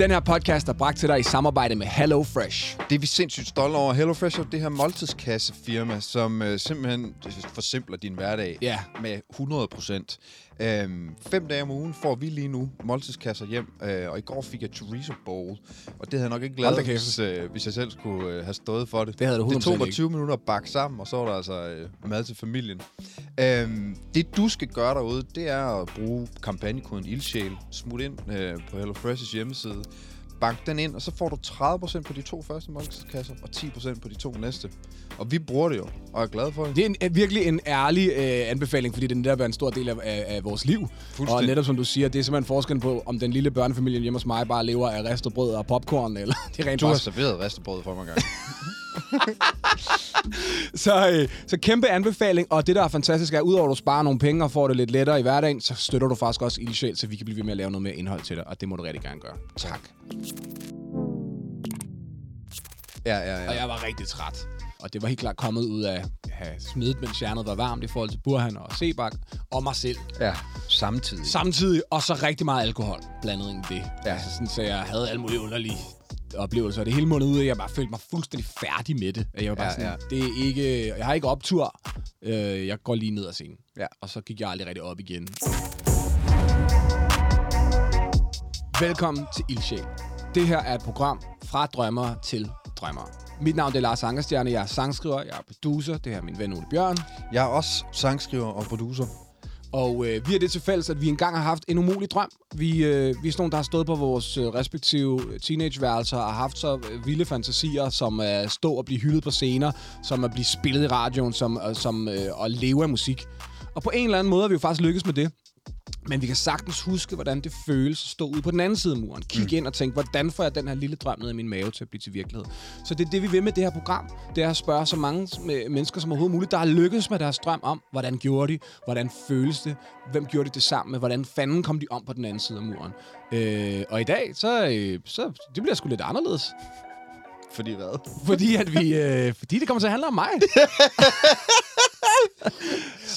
Den her podcast er bragt til dig i samarbejde med Hello Fresh. Det er vi sindssygt stolte over. HelloFresh er det her måltidskassefirma, som øh, simpelthen forsimpler din hverdag Ja. med 100 procent. Øhm, fem dage om ugen får vi lige nu måltidskasser hjem, øh, og i går fik jeg chorizo bowl, og det havde jeg nok ikke lavet, hvis, øh, hvis jeg selv skulle øh, have stået for det. Det havde du Det tog 100% mig ikke. 20 minutter at bakke sammen, og så var der altså øh, mad til familien. Øhm, det du skal gøre derude, det er at bruge kampagnekoden ILDSHALE. Smut ind øh, på HelloFresh's hjemmeside. Bank den ind, og så får du 30% på de to første måltidskasser, og 10% på de to næste. Og vi bruger det jo, og er glade for det. Det er, en, virkelig en ærlig øh, anbefaling, fordi det netop er en stor del af, af, af vores liv. Og netop som du siger, det er simpelthen forskellen på, om den lille børnefamilie hjemme hos mig bare lever af ristet brød og popcorn, eller det er rent Du har serveret ristebrød for mig engang. Så, øh, så kæmpe anbefaling, og det der er fantastisk er, udover at du sparer nogle penge og får det lidt lettere i hverdagen, så støtter du faktisk også Ildsjæl, så vi kan blive ved med at lave noget mere indhold til dig, og det må du rigtig gerne gøre. Tak. ja, ja, Og ja. jeg var rigtig træt. Og det var helt klart kommet ud af at have smidt, mens jernet var varmt i forhold til Burhan og Sebak og mig selv. Ja, samtidig. Samtidig, og så rigtig meget alkohol blandet ind i det. Ja. Altså sådan, så jeg havde alle mulige underlige oplevelser. Det hele mundet ud at jeg bare følte mig fuldstændig færdig med det. At jeg var bare Ja, sådan, ja. det er ikke, jeg har ikke optur. Øh, jeg går lige ned ad scenen. Ja. Og så gik jeg aldrig rigtig op igen. Velkommen til Ildsjæl. Det her er et program fra drømmer til drømmer. Mit navn er Lars Angerstjerne. Jeg er sangskriver, jeg er producer. Det her er min ven Ole Bjørn. Jeg er også sangskriver og producer. Og øh, vi har det til fælles, at vi engang har haft en umulig drøm. Vi, øh, vi er sådan nogle, der har stået på vores øh, respektive teenageværelser og haft så øh, vilde fantasier, som at stå og blive hyldet på scener, som at blive spillet i radioen, som, øh, som øh, at leve af musik. Og på en eller anden måde har vi jo faktisk lykkes med det. Men vi kan sagtens huske, hvordan det føles at stå ude på den anden side af muren. Kigge mm. ind og tænke, hvordan får jeg den her lille drøm ned i min mave til at blive til virkelighed? Så det er det, vi vil med det her program. Det er at spørge så mange mennesker som overhovedet muligt, der har lykkes med deres drøm om, hvordan gjorde de, hvordan føles det, hvem gjorde de det sammen med, hvordan fanden kom de om på den anden side af muren. Øh, og i dag, så, øh, så det bliver sgu lidt anderledes. Fordi hvad? Fordi, at vi, øh, fordi det kommer til at handle om mig.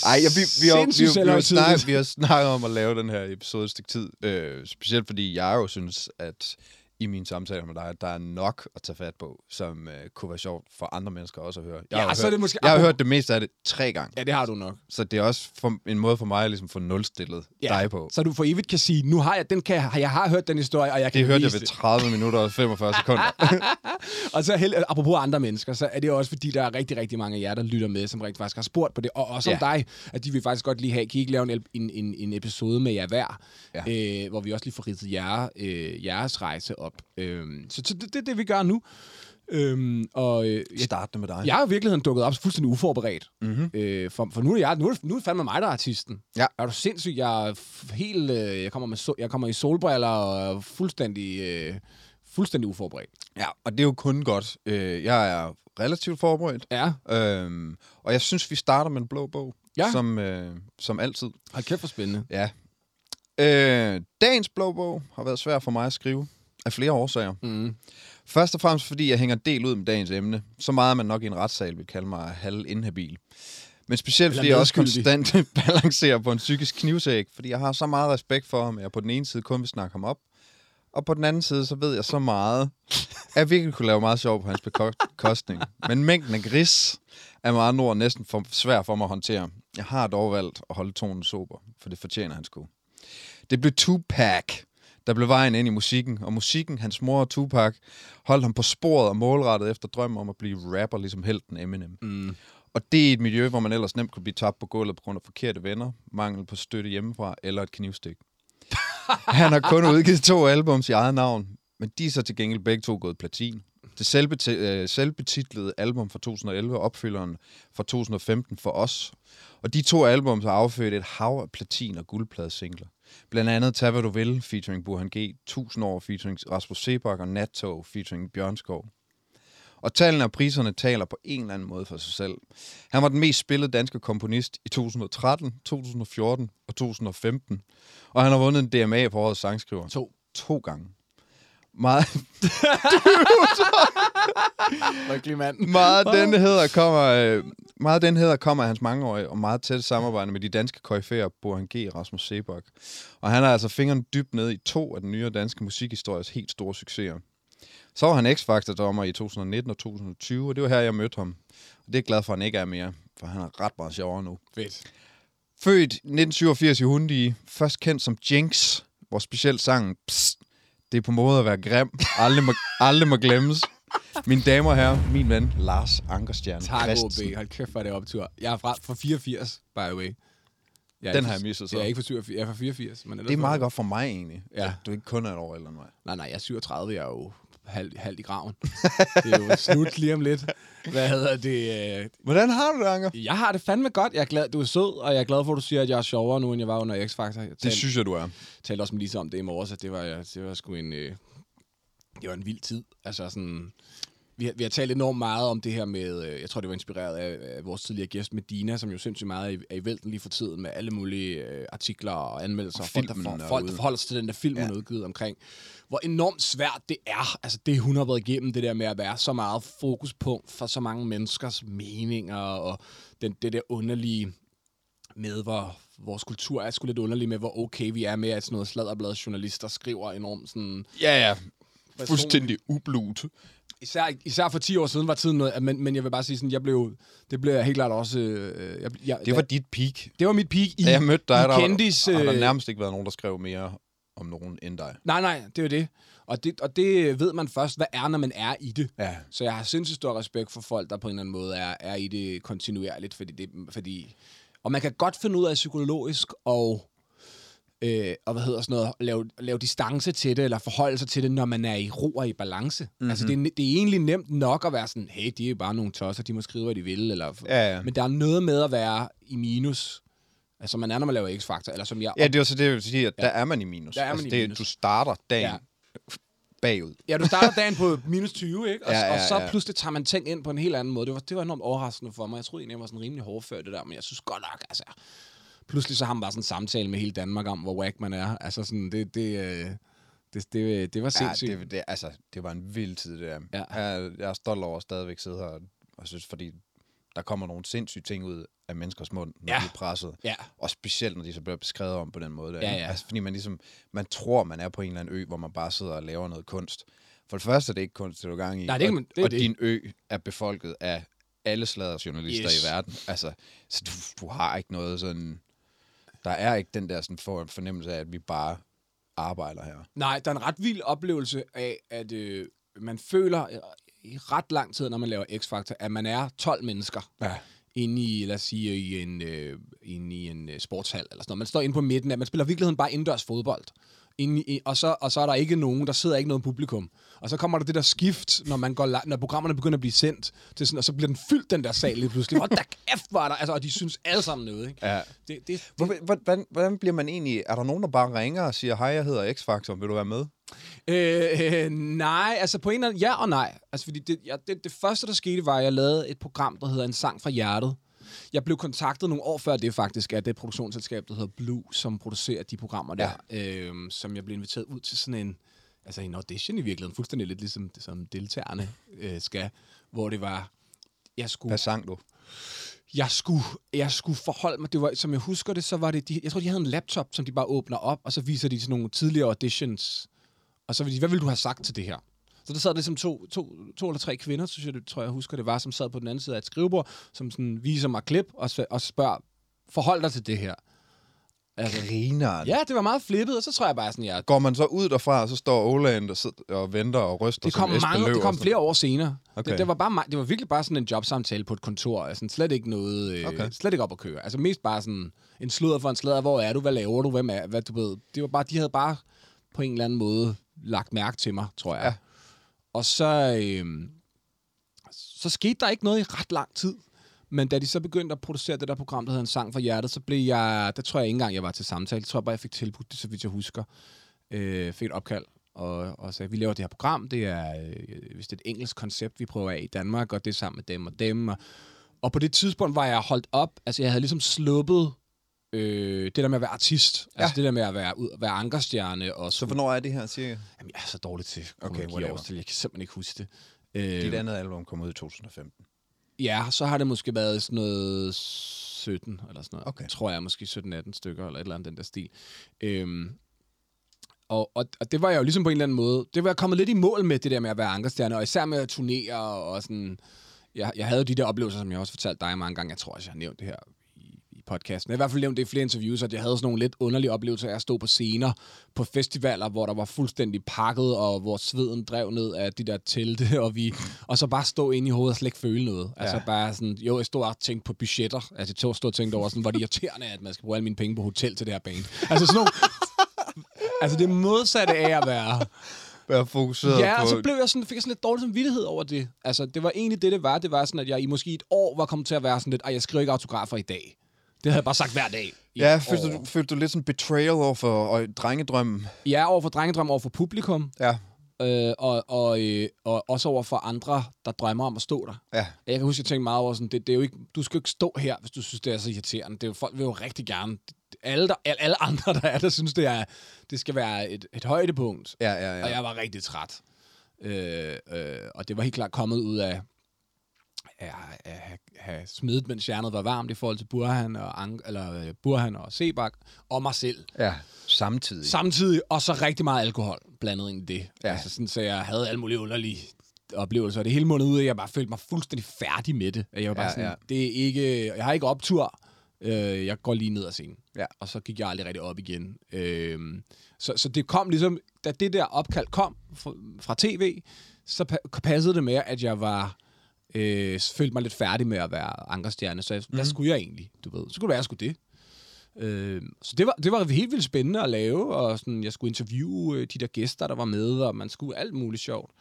Ej, ja, vi, vi, har, vi, vi, vi, har snakket, vi har snakket om at lave den her episode et stykke tid. Øh, specielt fordi jeg jo synes, at i mine samtaler med dig, at der er nok at tage fat på, som øh, kunne være sjovt for andre mennesker også at høre. Jeg Ja, har, så hørt, det måske- jeg har hørt det meste af det tre gange. ja, det har du nok. Så det er også for, en måde for mig at ligesom få nulstillet ja. dig på. Så du for evigt kan sige, nu har jeg den kan jeg, har hørt den historie, og jeg kan Det hørte jeg ved 30 minutter og 45 sekunder. Og så held, apropos andre mennesker, så er det også fordi, der er rigtig, rigtig mange af jer, der lytter med, som rigtig faktisk har spurgt på det. Og også ja. om dig, at de vil faktisk godt lige have, kan I ikke lave en, en, en, en episode med jer hver, ja. øh, hvor vi også lige får ridset jer, øh, jeres rejse op. Øhm, så så det det er det, vi gør nu. Øhm, og øh, jeg, Start med dig. jeg har i virkeligheden dukket op fuldstændig uforberedt. Mm-hmm. Øh, for, for nu er, jeg, nu, er nu er det fandme mig, der er artisten. Ja. Er du sindssyg? Jeg er helt... Øh, jeg, kommer med so, jeg kommer i solbriller og er fuldstændig, øh, fuldstændig uforberedt. Ja, og det er jo kun godt. Øh, jeg er relativt forberedt. Ja. Øhm, og jeg synes, vi starter med en blå bog. Ja. Som, øh, som altid. Hold kæft for spændende. Ja. Øh, dagens blå bog har været svær for mig at skrive. Af flere årsager. Mm. Først og fremmest fordi jeg hænger del ud med dagens emne. Så meget, man nok i en retssal vil kalde mig halv inhabil. Men specielt Eller fordi jeg også konstant balancerer på en psykisk knivsæg. Fordi jeg har så meget respekt for ham, at jeg på den ene side kun vil snakke ham op. Og på den anden side, så ved jeg så meget, at jeg virkelig kunne lave meget sjov på hans bekostning. Men mængden af gris er med andre ord næsten for svær for mig at håndtere. Jeg har dog valgt at holde tonen sober, for det fortjener han sgu. Det blev Tupac, der blev vejen ind i musikken, og musikken, hans mor og Tupac, holdt ham på sporet og målrettet efter drømmen om at blive rapper, ligesom helten Eminem. Mm. Og det er et miljø, hvor man ellers nemt kunne blive tabt på gulvet på grund af forkerte venner, mangel på støtte hjemmefra eller et knivstik. Han har kun udgivet to albums i eget navn, men de er så til gengæld begge to gået platin. Det selvbeti- øh, selvbetitlede album fra 2011 og opfølgeren fra 2015 for os. Og de to albums har affødt et hav af platin- og guldpladesingler. Blandt andet Tag hvad du vil, featuring Burhan G, 1000 år, featuring Rasmus Sebak og Nattog, featuring Bjørnskov. Og tallene og priserne taler på en eller anden måde for sig selv. Han var den mest spillede danske komponist i 2013, 2014 og 2015. Og han har vundet en DMA for årets sangskriver. To. To gange. Meget, Lykkelig mand. meget denne hedder kommer, øh, meget den her kommer af hans mangeårige og meget tæt samarbejde med de danske koryfærer Bohan G. Rasmus Sebak. Og han har altså fingeren dybt ned i to af den nye danske musikhistories helt store succeser. Så var han X-Factor-dommer i 2019 og 2020, og det var her, jeg mødte ham. Og det er jeg glad for, at han ikke er mere, for han er ret meget sjovere nu. Fedt. Født 1987 i Hundi, først kendt som Jinx, hvor specielt sangen Psst, det er på måde at være grim, aldrig må, aldrig må glemmes. Mine damer og herrer, min ven Lars Ankerstjerne Tak. OB. Hold kæft, hvor er det optur. Jeg er fra, fra 84, by the way. Jeg er Den ikke har jeg misset så. Jeg er ikke fra 87, jeg er fra 84. Men Det er meget godt for mig egentlig, Ja. at du ikke kun er et år end mig. Nej, nej, jeg er 37, jeg er jo halvt halv i graven. det er jo slut lige om lidt. Hvad hedder det? øh, Hvordan har du det, Anker? Jeg har det fandme godt. Jeg er glad, du er sød, og jeg er glad for, at du siger, at jeg er sjovere nu, end jeg var under X-Factor. Jeg Det synes jeg, du er. talte også med Lisa om det i morges, at det var, det var sgu en, øh, det var en vild tid. Altså sådan, vi har, vi har talt enormt meget om det her med, øh, jeg tror, det var inspireret af, af vores tidligere gæst Medina, som jo sindssygt meget er i, er i vælten lige for tiden med alle mulige øh, artikler og anmeldelser. Og folk, der, for, folk, der forholder sig til den der film, hun Ja. ja. udgivet omkring, hvor enormt svært det er. Altså det, hun har været igennem, det der med at være så meget fokuspunkt for så mange menneskers meninger, og den, det der underlige med, hvor vores kultur er sgu lidt underlig med, hvor okay vi er med, at sådan noget sladderblad journalister skriver enormt sådan... Ja, ja. Fuldstændig ublut. Især, især for 10 år siden var tiden noget, men, men jeg vil bare sige sådan, jeg blev, det blev jeg helt klart også... Øh, jeg, jeg, Det var da, dit peak. det var mit peak i, Da jeg mødte dig, der kendis... har der øh, nærmest ikke været nogen, der skrev mere om nogen end dig. Nej, nej, det er jo det. Og, det. og det ved man først, hvad er, når man er i det. Ja. Så jeg har sindssygt stor respekt for folk, der på en eller anden måde er, er i det kontinuerligt, fordi det, fordi... Og man kan godt finde ud af psykologisk og, øh, og hvad hedder sådan noget, lave, lave distance til det, eller forholde sig til det, når man er i ro og i balance. Mm-hmm. Altså, det er, det er egentlig nemt nok at være sådan, hey, de er jo bare nogle tosser, de må skrive, hvad de vil, eller... Ja, ja. Men der er noget med at være i minus, altså man er, når man laver X-Factor, eller som jeg... Ja, det var så det, jeg vil sige, at ja. der er man i minus. Der er man altså, i det, minus. Du starter dagen Ja. bagud. Ja, du starter dagen på minus 20, ikke? Og, Ja, ja, ja, og så pludselig tager man ting ind på en helt anden måde. Det var, det var enormt overraskende for mig. Jeg troede egentlig, jeg var sådan rimelig hårdfør det der, men jeg synes godt nok, altså... Pludselig så har man bare sådan en samtale med hele Danmark om, hvor whack man er. Altså sådan, det, det, øh, det, det, det var Ja, sindssygt. det, det, altså, det var en vild tid, det der. Ja. Jeg, jeg er stolt over at stadigvæk sidde her, og synes, fordi der kommer nogle sindssyge ting ud af menneskers mund, når Ja. de er presset. Ja. Og specielt, når de så bliver beskrevet om på den måde. Der, Ja, ja. Altså, fordi man ligesom, man tror, man er på en eller anden ø, hvor man bare sidder og laver noget kunst. For det første er det ikke kunst, det er du gang i. Nej, det og, ikke- det og det. din ø er befolket af alle slader journalister Yes. i verden. Altså, så du, du har ikke noget sådan... Der er ikke den der sådan for, fornemmelse af, at vi bare arbejder her. Nej, der er en ret vild oplevelse af, at øh, man føler øh, i ret lang tid, når man laver X-Factor, at man er 12 mennesker. Ja. inde i, lad os sige, i en, øh, inde i en øh, sportshal eller sådan noget. Man står inde på midten af, man spiller i virkeligheden bare indendørs fodbold. Inde i, og, så, og så er der ikke nogen, der sidder ikke noget publikum. Og så kommer der det der skift, når, man går, når programmerne begynder at blive sendt, til sådan, og så bliver den fyldt, den der sal lige pludselig. Hvor der kæft var der, altså, og de synes alle sammen noget. Ikke? Ja. Det, det, det, Hvor- Hvordan, hvordan bliver man egentlig... Er der nogen, der bare ringer og siger, hej, jeg hedder X-Factor, vil du være med? Øh, øh, nej, altså på en eller anden... Ja og nej. Altså fordi det, ja, det, det første, der skete, var, at jeg lavede et program, der hedder En sang fra hjertet. Jeg blev kontaktet nogle år før det faktisk af det produktionsselskab, der hedder Blue, som producerer de programmer der, ja. øh, som jeg blev inviteret ud til sådan en, altså en audition i virkeligheden, fuldstændig lidt ligesom som deltagerne øh, skal, hvor det var, jeg skulle, Hvad sang du? jeg skulle, jeg skulle forholde mig, det var, som jeg husker det, så var det, de, jeg tror, de havde en laptop, som de bare åbner op, og så viser de sådan nogle tidligere auditions, og så vil de, hvad vil du have sagt til det her? Så der sad ligesom to, to, to eller tre kvinder, synes jeg, det, tror jeg, jeg husker det var, som sad på den anden side af et skrivebord, som sådan viser mig klip og, og spørger, forhold dig til det her. Altså, Grineren. ja, det var meget flippet, og så tror jeg bare sådan, ja, Går man så ud derfra, og så står Oland og, sidder og venter og ryster det kom, som mange, Løv det kom flere år senere. Okay. Det, det, var bare, det var virkelig bare sådan en jobsamtale på et kontor. Altså, slet ikke noget, øh, Okay. slet ikke op at køre. Altså mest bare sådan en sludder for en sladder. Hvor er du? Hvad laver du? Hvem er? Hvad du ved? Det var bare, de havde bare på en eller anden måde lagt mærke til mig, tror jeg. Ja. Og så, øh, så skete der ikke noget i ret lang tid. Men da de så begyndte at producere det der program, der hedder En sang for hjertet, så blev jeg, der tror jeg ikke engang, jeg var til samtale. Jeg tror bare, jeg fik tilbudt det, så vidt jeg husker. Øh, fik et opkald og, og sagde, vi laver det her program. Det er, øh, hvis det er et engelsk koncept, vi prøver af i Danmark, og det er sammen med dem og dem. Og, og på det tidspunkt var jeg holdt op, altså jeg havde ligesom sluppet øh, det der med at være artist. Ja. Altså det der med at være, ud, være ankerstjerne. Og Så hvornår er det her, cirka? Jamen, jeg er så dårlig til Okay, årstal. Jeg kan simpelthen ikke huske det. Øh, Dit andet album kom ud i 2015. Ja, så har det måske været sådan noget 17 eller sådan noget. Okay. Tror jeg måske 17-18 stykker eller et eller andet den der stil. Øhm, og, og, og det var jeg jo ligesom på en eller anden måde, det var jeg kommet lidt i mål med, det der med at være ankerstjerne, og især med at turnere og sådan, jeg, jeg havde de der oplevelser, som jeg også fortalte dig mange gange, jeg tror også, jeg har nævnt det her podcasten. Jeg har i hvert fald nævnt det i flere interviews, at jeg havde sådan nogle lidt underlige oplevelser af at stå på scener på festivaler, hvor der var fuldstændig pakket, og hvor sveden drev ned af de der telte, og, vi, og så bare stå inde i hovedet og slet ikke føle noget. Ja. Altså bare sådan, jo, jeg stod og tænkte på budgetter. Altså jeg stod og tænkte over, sådan, hvor det irriterende, at man skal bruge alle mine penge på hotel til det her bane. Altså sådan nogle, altså det modsatte af at være Være fokuseret Ja, på... og så blev jeg sådan, fik jeg sådan lidt dårlig samvittighed over det. Altså, det var egentlig det, det var. Det var sådan, at jeg i måske et år var kommet til at være sådan lidt, ej, jeg skriver ikke autografer i dag. Det havde jeg bare sagt hver dag. Ja, følte du, følte du lidt sådan betrayal over for og drengedrømmen? Ja, over for drengedrøm, over for publikum, Ja. øh, og, og, øh, og også over for andre, der drømmer om at stå der. Ja. Jeg kan huske, jeg tænkte meget over sådan, det, det er jo ikke, du skal jo ikke stå her, hvis du synes, det er så irriterende. Det er jo, folk vil jo rigtig gerne, alle, der, alle andre, der er der, synes, det, er, det skal være et, et højdepunkt. Ja, ja, ja. Og jeg var rigtig træt. Øh, øh, og det var helt klart kommet ud af have, have smidt, mens hjernet var varmt i forhold til Burhan og, Ang, eller, øh, Burhan og Sebak og mig selv. ja. Samtidig. Samtidig, og så rigtig meget alkohol blandet ind i det. Ja. Altså sådan, så jeg havde alle mulige underlige oplevelser. Og det hele måned ud at jeg bare følte mig fuldstændig færdig med det. Jeg var bare Ja, sådan, ja. ja. det er ikke, jeg har ikke optur. Øh, jeg går lige ned ad scenen. Ja. Og så gik jeg aldrig rigtig op igen. Øh, så, så det kom ligesom, da det der opkald kom fra, fra tv, så pa- passede det med, at jeg var øh, følte mig lidt færdig med at være ankerstjerne. Så jeg, mm. hvad skulle jeg egentlig, du ved? Så skulle det være, jeg skulle det. Øh, så det var, det var helt vildt spændende at lave, og sådan, jeg skulle interviewe øh, de der gæster, der var med, og man skulle alt muligt sjovt.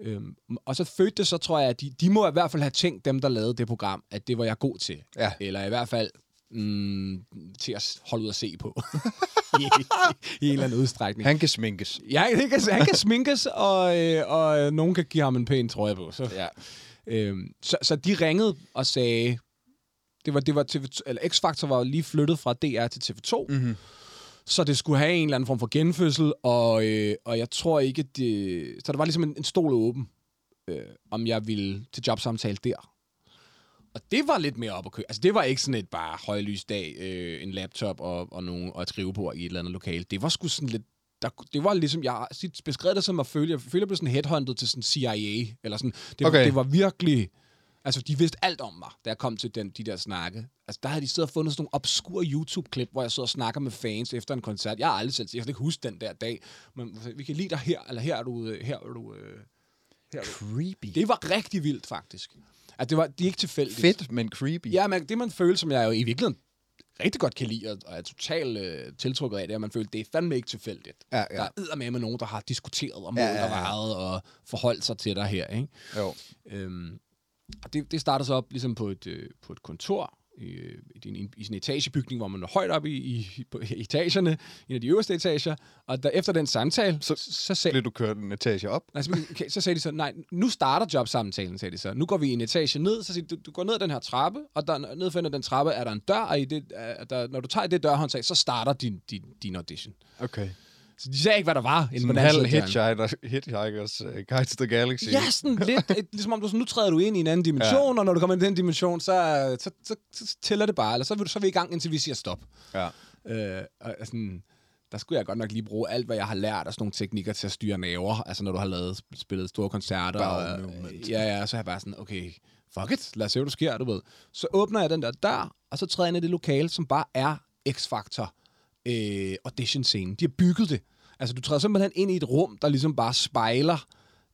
Øhm, og så fødte det så, tror jeg, at de, de må i hvert fald have tænkt, dem der lavede det program, at det var jeg god til. Ja. Eller i hvert fald mm, til at holde ud at se på. I, I en eller anden udstrækning. Han kan sminkes. Ja, han kan, han kan sminkes, og, øh, og øh, nogen kan give ham en pæn trøje på. Så, Ja. Øhm, så, så de ringede og sagde, det var, det var TV, eller X-Factor var lige flyttet fra DR til TV2, Mm-hmm. så det skulle have en eller anden form for genfødsel, og, øh, og jeg tror ikke, det... Så der var ligesom en, en stol åben, øh, om jeg ville til jobsamtale der. Og det var lidt mere op at køre. Altså, det var ikke sådan et bare højlysdag, øh, en laptop og, og, nogle, og et skrivebord i et eller andet lokale. Det var sgu sådan lidt... Der, det var ligesom, jeg beskrevet det som at føle, jeg føler, jeg blev sådan headhunted til sådan CIA, eller sådan. Det, var, Okay. det var virkelig... Altså, de vidste alt om mig, da jeg kom til den, de der snakke. Altså, der havde de siddet og fundet sådan nogle obskure YouTube-klip, hvor jeg sidder og snakker med fans efter en koncert. Jeg har aldrig selv, jeg kan ikke huske den der dag, men vi kan lide dig her, eller her er du, øh, her er du, øh, her er du. Creepy. Det var rigtig vildt, faktisk. At det var, det er ikke tilfældigt. Fedt, men creepy. Ja, men det man føler, som jeg jo i virkeligheden rigtig godt kan lide, og og er totalt øh, tiltrukket af, det at man føler, det er fandme ikke tilfældigt. Ja, ja. Der er med med nogen, der har diskuteret om Ja, ja, ja, ja, ja. ja. og forholdt sig til dig her, ikke? Jo. Øhm, og det, det starter så op ligesom på et, øh, på et kontor øh, i, din, i sådan en etagebygning, hvor man er højt op i, i, på etagerne, en af de øverste etager, og der, efter den samtale, så, så, sagde, Blev du kørt en etage op? altså, okay, så sagde de så, nej, nu starter jobsamtalen, sagde de så. Nu går vi en etage ned, så siger de, du, du går ned ad den her trappe, og der, ned for den trappe er der en dør, og i det, er der, når du tager i det dørhåndtag, så starter din, din, din audition. Okay. Så de sagde ikke, hvad der var. inde på Sådan en halv hitchhiker, Hitchhikers uh, Guide to the Galaxy. Ja, sådan lidt. Et, ligesom om du sådan, nu træder du ind i en anden dimension, ja. og når du kommer ind i den dimension, så, så, så, så tæller det bare. Eller så vil du så er vi i gang, indtil vi siger stop. Ja. Øh, og sådan, der skulle jeg godt nok lige bruge alt, hvad jeg har lært af sådan nogle teknikker til at styre naver. Altså når du har lavet, spillet store koncerter. Og, movement. ja, ja, så er jeg bare sådan, okay, fuck it, lad os se, hvad der sker, du ved. Så åbner jeg den der dør, og så træder jeg ind i det lokale, som bare er X-Factor øh, audition-scenen. De har bygget det. Altså, du træder simpelthen ind i et rum, der ligesom bare spejler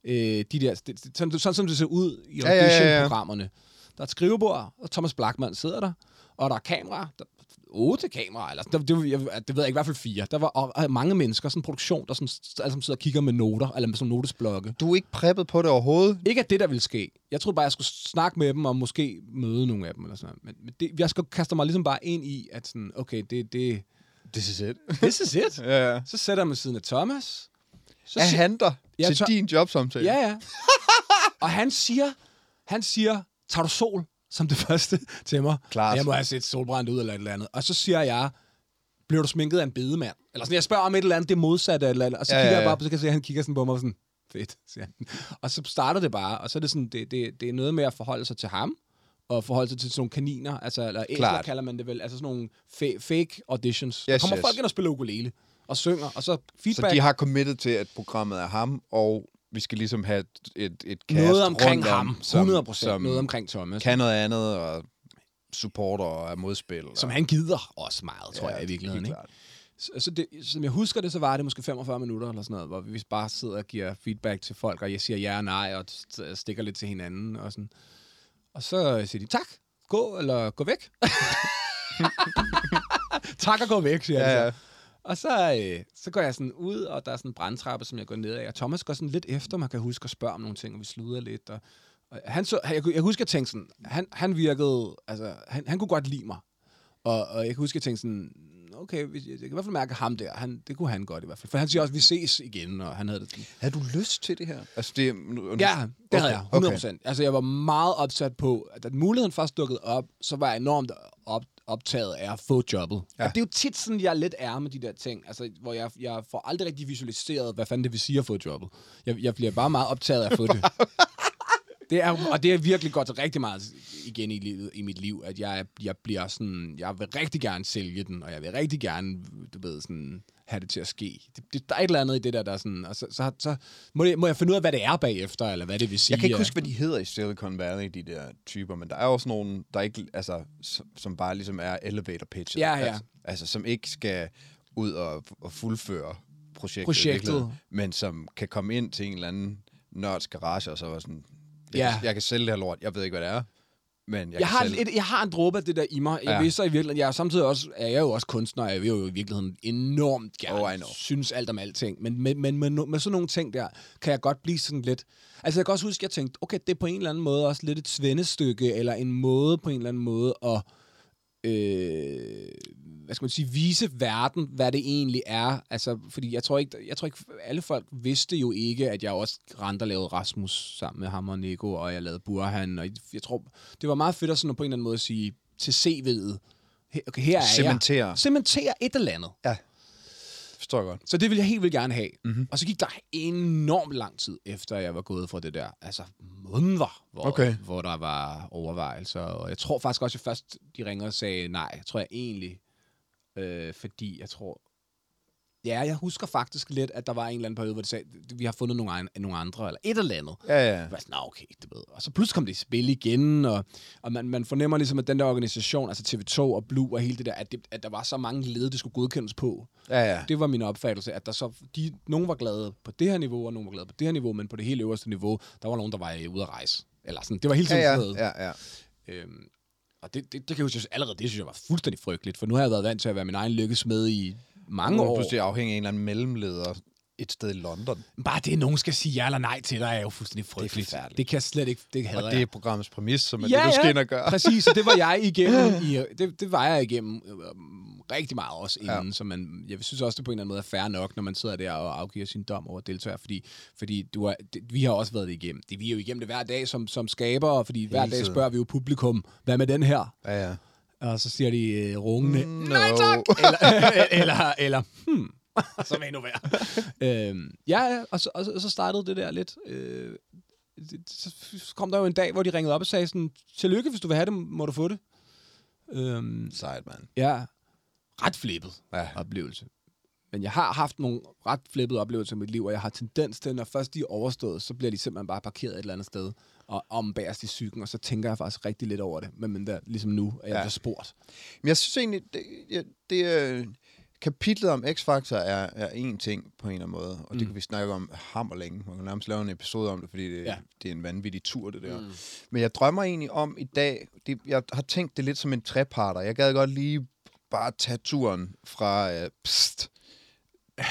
øh, de der... Det, det, sådan, sådan som det ser ud i Ja, ja, ja, ja. audition-programmerne. Der er et skrivebord, og Thomas Blackman sidder der, og der er kamera. Der, otte kameraer, eller det, det, jeg, det ved jeg ikke, i hvert fald fire. Der var og, mange mennesker, sådan en produktion, der sådan, sammen sidder og kigger med noter, eller med sådan notesblokke. Du er ikke preppet på det overhovedet? Ikke at det, der ville ske. Jeg troede bare, jeg skulle snakke med dem, og måske møde nogle af dem, eller sådan noget. Men, men det, jeg skal kaste mig ligesom bare ind i, at sådan, okay, det, det, This is it. this is it. ja, ja. Så sætter jeg ved siden af Thomas. Så Er han der Ja, til din jobsamtale? Ja, ja. og han siger, han siger, tager du sol som det første til mig? Klart. Jeg må have set solbrændt ud eller et eller andet. Og så siger jeg, bliver du sminket af en bedemand? Eller sådan, jeg spørger om et eller andet, det modsatte eller andet. Og så Ja, kigger ja, jeg ja. bare på, så kan jeg se, at han kigger sådan på mig og sådan, fedt, siger han. Og så starter det bare, og så er det sådan, det, det, det er noget med at forholde sig til ham, at forholde sig til sådan nogle kaniner, altså, eller æsler kalder man det vel, altså sådan nogle fa- fake auditions. Yes, der kommer yes. folk ind og spiller ukulele og synger, og så Så feedback, de har committet til, at programmet er ham, og vi skal ligesom have et, et, cast noget omkring rundt om, ham, som, 100 procent, noget omkring Thomas. kan noget andet, og supporter og er modspil. som og, han gider også meget, tror jeg i virkeligheden. Ikke? Så, så det, som jeg husker det, så var det måske 45 minutter eller sådan noget, hvor vi bare sidder og giver feedback til folk, og jeg siger ja og nej, og st- stikker lidt til hinanden. Og, sådan. Og så siger de, tak, gå eller gå væk. tak og gå væk, siger Ja, ja, ja. Og så, øh, så går jeg sådan ud, og der er sådan en brandtrappe, som jeg går ned af. Og Thomas går sådan lidt efter, man kan huske at spørge om nogle ting, og vi sluder lidt. Og, og han så, jeg, jeg husker, at jeg tænkte sådan, han, han virkede, altså, han, han kunne godt lide mig. Og, og jeg kan huske, at jeg tænkte sådan, okay, hvis- jeg kan i hvert fald mærke ham der, han, det kunne han godt i hvert fald. For han siger også, vi ses igen, og han havde det sådan. Havde du lyst til det her? Altså, det, nu- Ja, det okay, havde jeg, 100 Okay. procent. Altså, jeg var meget opsat på, at da muligheden først dukkede op, så var jeg enormt op, optaget af at få jobbet. Ja. Og det er jo tit sådan, jeg lidt er med de der ting, altså, hvor jeg, jeg får aldrig rigtig visualiseret, hvad fanden det vil sige at få jobbet. Jeg, jeg bliver bare meget optaget af at få det. Det er, og det er virkelig godt rigtig meget igen i, livet, i mit liv, at jeg, jeg bliver sådan, jeg vil rigtig gerne sælge den, og jeg vil rigtig gerne, du ved, sådan, have det til at ske. Det, det, der er et eller andet i det der, der er sådan, og så, så, så må, jeg, må jeg finde ud af, hvad det er bagefter, eller hvad det vil sige. Jeg kan ikke huske, hvad de hedder i Silicon Valley, de der typer, men der er også nogen, der ikke, altså, som, bare ligesom er elevator pitches. Ja, ja. Altså, altså, som ikke skal ud og, og fuldføre projektet. Projektet. Men som kan komme ind til en eller anden nørds garage, og så var sådan, jeg, Ja. jeg kan sælge det her lort, jeg ved ikke, hvad det er, men jeg, Jeg har, sælge et, jeg har en dråbe af det der i mig. Jeg Ja. vil så i virkeligheden, jeg er samtidig også, er jeg jo også kunstner, og jeg vil jo i virkeligheden enormt gerne Oh, I know. synes alt om alting. Men med, med, med, med, sådan nogle ting der, kan jeg godt blive sådan lidt... Altså jeg kan også huske, at jeg tænkte, okay, det er på en eller anden måde også lidt et svendestykke, eller en måde på en eller anden måde at... Øh, hvad skal man sige, vise verden, hvad det egentlig er. Altså, fordi jeg tror ikke, jeg tror ikke, alle folk vidste jo ikke, at jeg også rent og lavede Rasmus sammen med ham og Nico, og jeg lavede Burhan, og jeg tror, det var meget fedt at sådan på en eller anden måde sige til CV'et, her, okay, her er Cementere. jeg. Cementere et eller andet. Forstår jeg godt. Så det ville jeg helt vildt gerne have. Mhm. Mm-hmm. Og så gik der enormt lang tid, efter jeg var gået fra det der. Altså måneder, hvor, Okay. hvor der var overvejelser. Og jeg tror faktisk også, at først de ringede og sagde nej. Tror jeg egentlig, øh, fordi jeg tror... Ja, jeg husker faktisk lidt, at der var en eller anden periode, hvor de sagde, vi har fundet nogle, an- nogle andre, eller et eller andet. Ja, ja. Jeg var sådan, "Nå, okay, det ved. Og så pludselig kom det i spil igen, og, og man, man fornemmer ligesom, at den der organisation, altså TV2 og Blue og hele det der, at, det, at der var så mange led, det skulle godkendes på. Ja, ja. Det var min opfattelse, at der så, de, nogen var glade på det her niveau, og nogen var glade på det her niveau, men på det helt øverste niveau, der var nogen, der var ude at rejse. Eller sådan, det var hele tiden Ja, sådan noget. ja, ja, ja. Øhm, og det, det, det kan jeg huske, allerede det synes jeg var fuldstændig frygteligt, for nu har jeg været vant til at være min egen lykkes med i mange er år. pludselig afhængig af en eller anden mellemleder et sted i London. Bare det, nogen skal sige ja eller nej til dig, er jo fuldstændig frygteligt. Det, forfærdeligt. det kan jeg slet ikke, det hader Og det er programmets præmis, som er det, du skal ind og gøre. præcis, og det var jeg igennem, i, det, det var jeg igennem øh, rigtig meget også inden, ja. så man, jeg synes også, det på en eller anden måde er fair nok, når man sidder der og afgiver sin dom over deltagere, fordi, fordi du er, det, vi har også været det igennem. Det, vi er jo igennem det hver dag som, som skabere, fordi hver dag spørger vi jo publikum, hvad med den her? Ja, ja. Og så siger de øh, rungende, Mm, nej no. tak! eller, eller, eller, hmm, som endnu værre. øhm, ja, og så, og, og så startede det der lidt. Øh, det, så kom der jo en dag, hvor de ringede op og sagde sådan, tillykke, hvis du vil have det, må du få det. Øhm, Sejt, mand. ja, ret flippet Ja. oplevelse. Men jeg har haft nogle ret flippede oplevelser i mit liv, og jeg har tendens til, når først de er overstået, så bliver de simpelthen bare parkeret et eller andet sted, og om bagerst i cyklen, og så tænker jeg faktisk rigtig lidt over det. Men, men der, ligesom nu, er jeg Ja. spurgt. Men jeg synes egentlig, det, ja, det øh, kapitlet om X-Factor er, er en ting på en eller anden måde, og det Mm. kan vi snakke om hammer længe. Man kan nærmest lave en episode om det, fordi det. Ja. det er en vanvittig tur, det der. Mm. Men jeg drømmer egentlig om i dag, det, jeg har tænkt det lidt som en treparter. Jeg gad godt lige bare tage turen fra øh, pst,